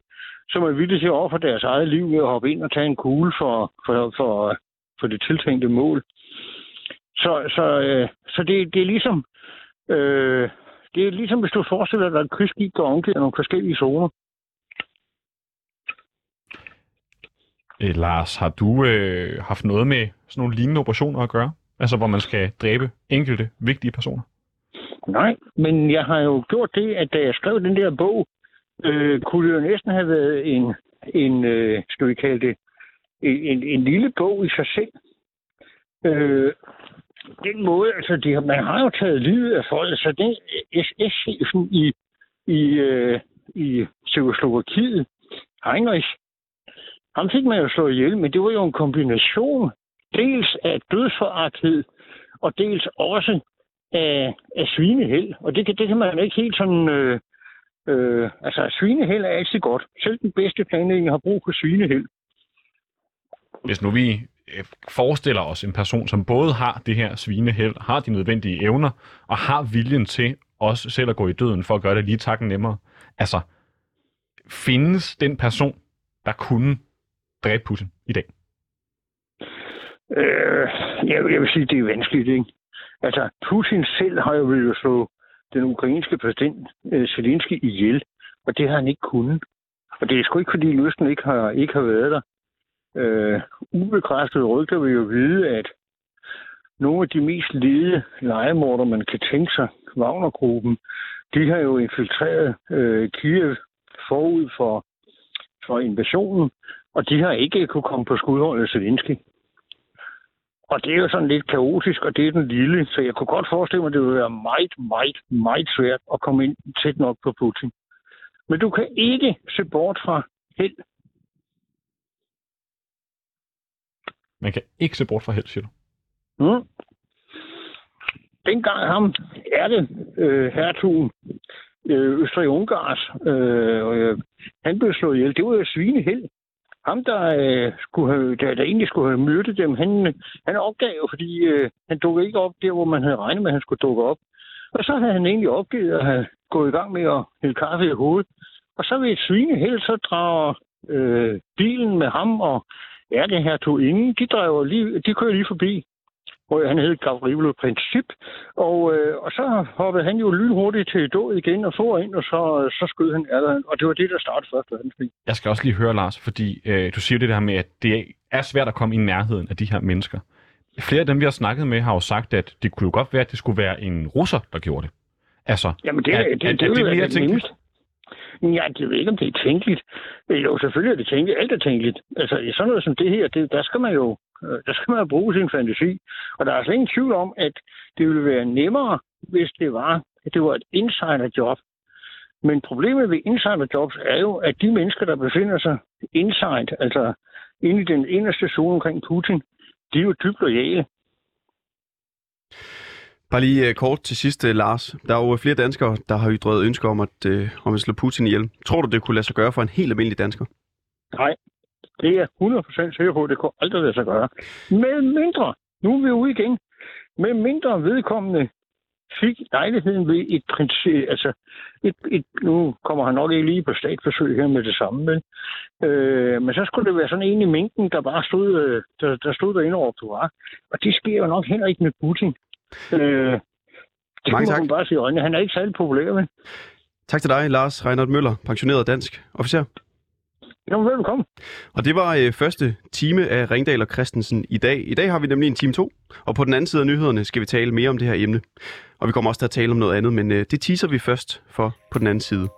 som er villige til at ofre deres eget liv ved at hoppe ind og tage en kugle for, for, for, for det tiltænkte mål. Så, så, øh, så det, det er ligesom... Øh, det er ligesom, hvis du forestiller dig, at et krigsskib går omgivet af nogle forskellige zoner. Øh, Lars, har du øh, haft noget med sådan nogle lignende operationer at gøre? Altså hvor man skal dræbe enkelte vigtige personer? Nej, men jeg har jo gjort det, at da jeg skrev den der bog, øh, kunne det jo næsten have været en, en øh, skal vi kalde det, en, en, en lille bog i sig selv. Øh, den måde, altså de, har- man har jo taget livet af folk, så den SS-chefen i, i, øh, i Tjekoslovakiet, Heinrich, ham fik man jo slået ihjel, men det var jo en kombination dels af dødsforagthed, og dels også af, af svinehæld. Og det kan, det kan man ikke helt sådan... Øh, øh, altså, svinehæld er altid godt. Selv den bedste planlægning har brug for svinehæld. Hvis nu vi Øh, forestiller os en person, som både har det her svineheld, har de nødvendige evner, og har viljen til også selv at gå i døden for at gøre det lige takken nemmere. Altså, findes den person, der kunne dræbe Putin i dag? Øh, jeg, jeg vil sige, det er vanskeligt, ikke? Altså, Putin selv har jo ville slå den ukrainske præsident øh, Zelensky ihjel, og det har han ikke kunnet. Og det er sgu ikke, fordi lysten ikke har, ikke har været der. Øh, ubekræftede rygter vil jo vide, at nogle af de mest lede legemorder, man kan tænke sig, Wagnergruppen, de har jo infiltreret øh, Kiev forud for, for invasionen, og de har ikke kunne komme på skudholdet Zelensky. Og det er jo sådan lidt kaotisk, og det er den lille, så jeg kunne godt forestille mig, at det ville være meget, meget, meget svært at komme ind tæt nok på Putin. Men du kan ikke se bort fra held. Man kan ikke se bort fra held, siger du. Mm. Dengang ham er det øh, hertugen øh, Østrig-Ungars, øh, øh, han blev slået ihjel. Det var jo svineheld. Ham, der, øh, skulle have, der, der egentlig skulle have myrdet dem, han, han opgav fordi øh, han dukkede ikke op der, hvor man havde regnet med, at han skulle dukke op. Og så havde han egentlig opgivet at have gået i gang med at hælde kaffe i hovedet. Og så ved et svineheld, så drager øh, bilen med ham og ja, det her tog ingen, de, drev lige, de kører lige forbi hvor han hed Gavrilo Princip, og, øh, og så hoppede han jo lynhurtigt til død igen og for ind, og så, så skød han Erdogan, og det var det, der startede første verdenskrig. Jeg skal også lige høre, Lars, fordi øh, du siger det der med, at det er svært at komme i nærheden af de her mennesker. Flere af dem, vi har snakket med, har jo sagt, at det kunne jo godt være, at det skulle være en russer, der gjorde det. Altså, Jamen, det, er, det, det, er, det, er det, det det mere det tænkeligt? nemmeste. Ja, det ved ikke, om det er tænkeligt. Jo, selvfølgelig er det tænkeligt. Alt er tænkeligt. Altså, i sådan noget som det her, det, der skal man jo øh, der skal man bruge sin fantasi. Og der er slet ingen tvivl om, at det ville være nemmere, hvis det var, at det var et insiderjob. Men problemet ved insiderjobs er jo, at de mennesker, der befinder sig inside, altså inde i den inderste zone omkring Putin, de er jo dybt lojale. Bare lige øh, kort til sidst, øh, Lars. Der er jo øh, flere danskere, der har ytret ønsker om at, øh, om at slå Putin ihjel. Tror du, det kunne lade sig gøre for en helt almindelig dansker? Nej, det er 100% sikker på, at det kunne aldrig lade sig gøre. Med mindre, nu er vi ude igen, med mindre vedkommende fik lejligheden ved et princip, altså et, et, nu kommer han nok ikke lige på statsforsøg her med det samme, men, øh, men så skulle det være sådan en i mængden, der bare stod, øh, der, der stod derinde over var. Og det sker jo nok heller ikke med Putin. Øh, det Mange tak. bare sige øjnene. Han er ikke særlig populær, men Tak til dig, Lars Reinhardt Møller, pensioneret dansk officer. jamen, velkommen. Og det var øh, første time af Ringdal og Christensen i dag. I dag har vi nemlig en time to, og på den anden side af nyhederne skal vi tale mere om det her emne. Og vi kommer også til at tale om noget andet, men øh, det teaser vi først for på den anden side.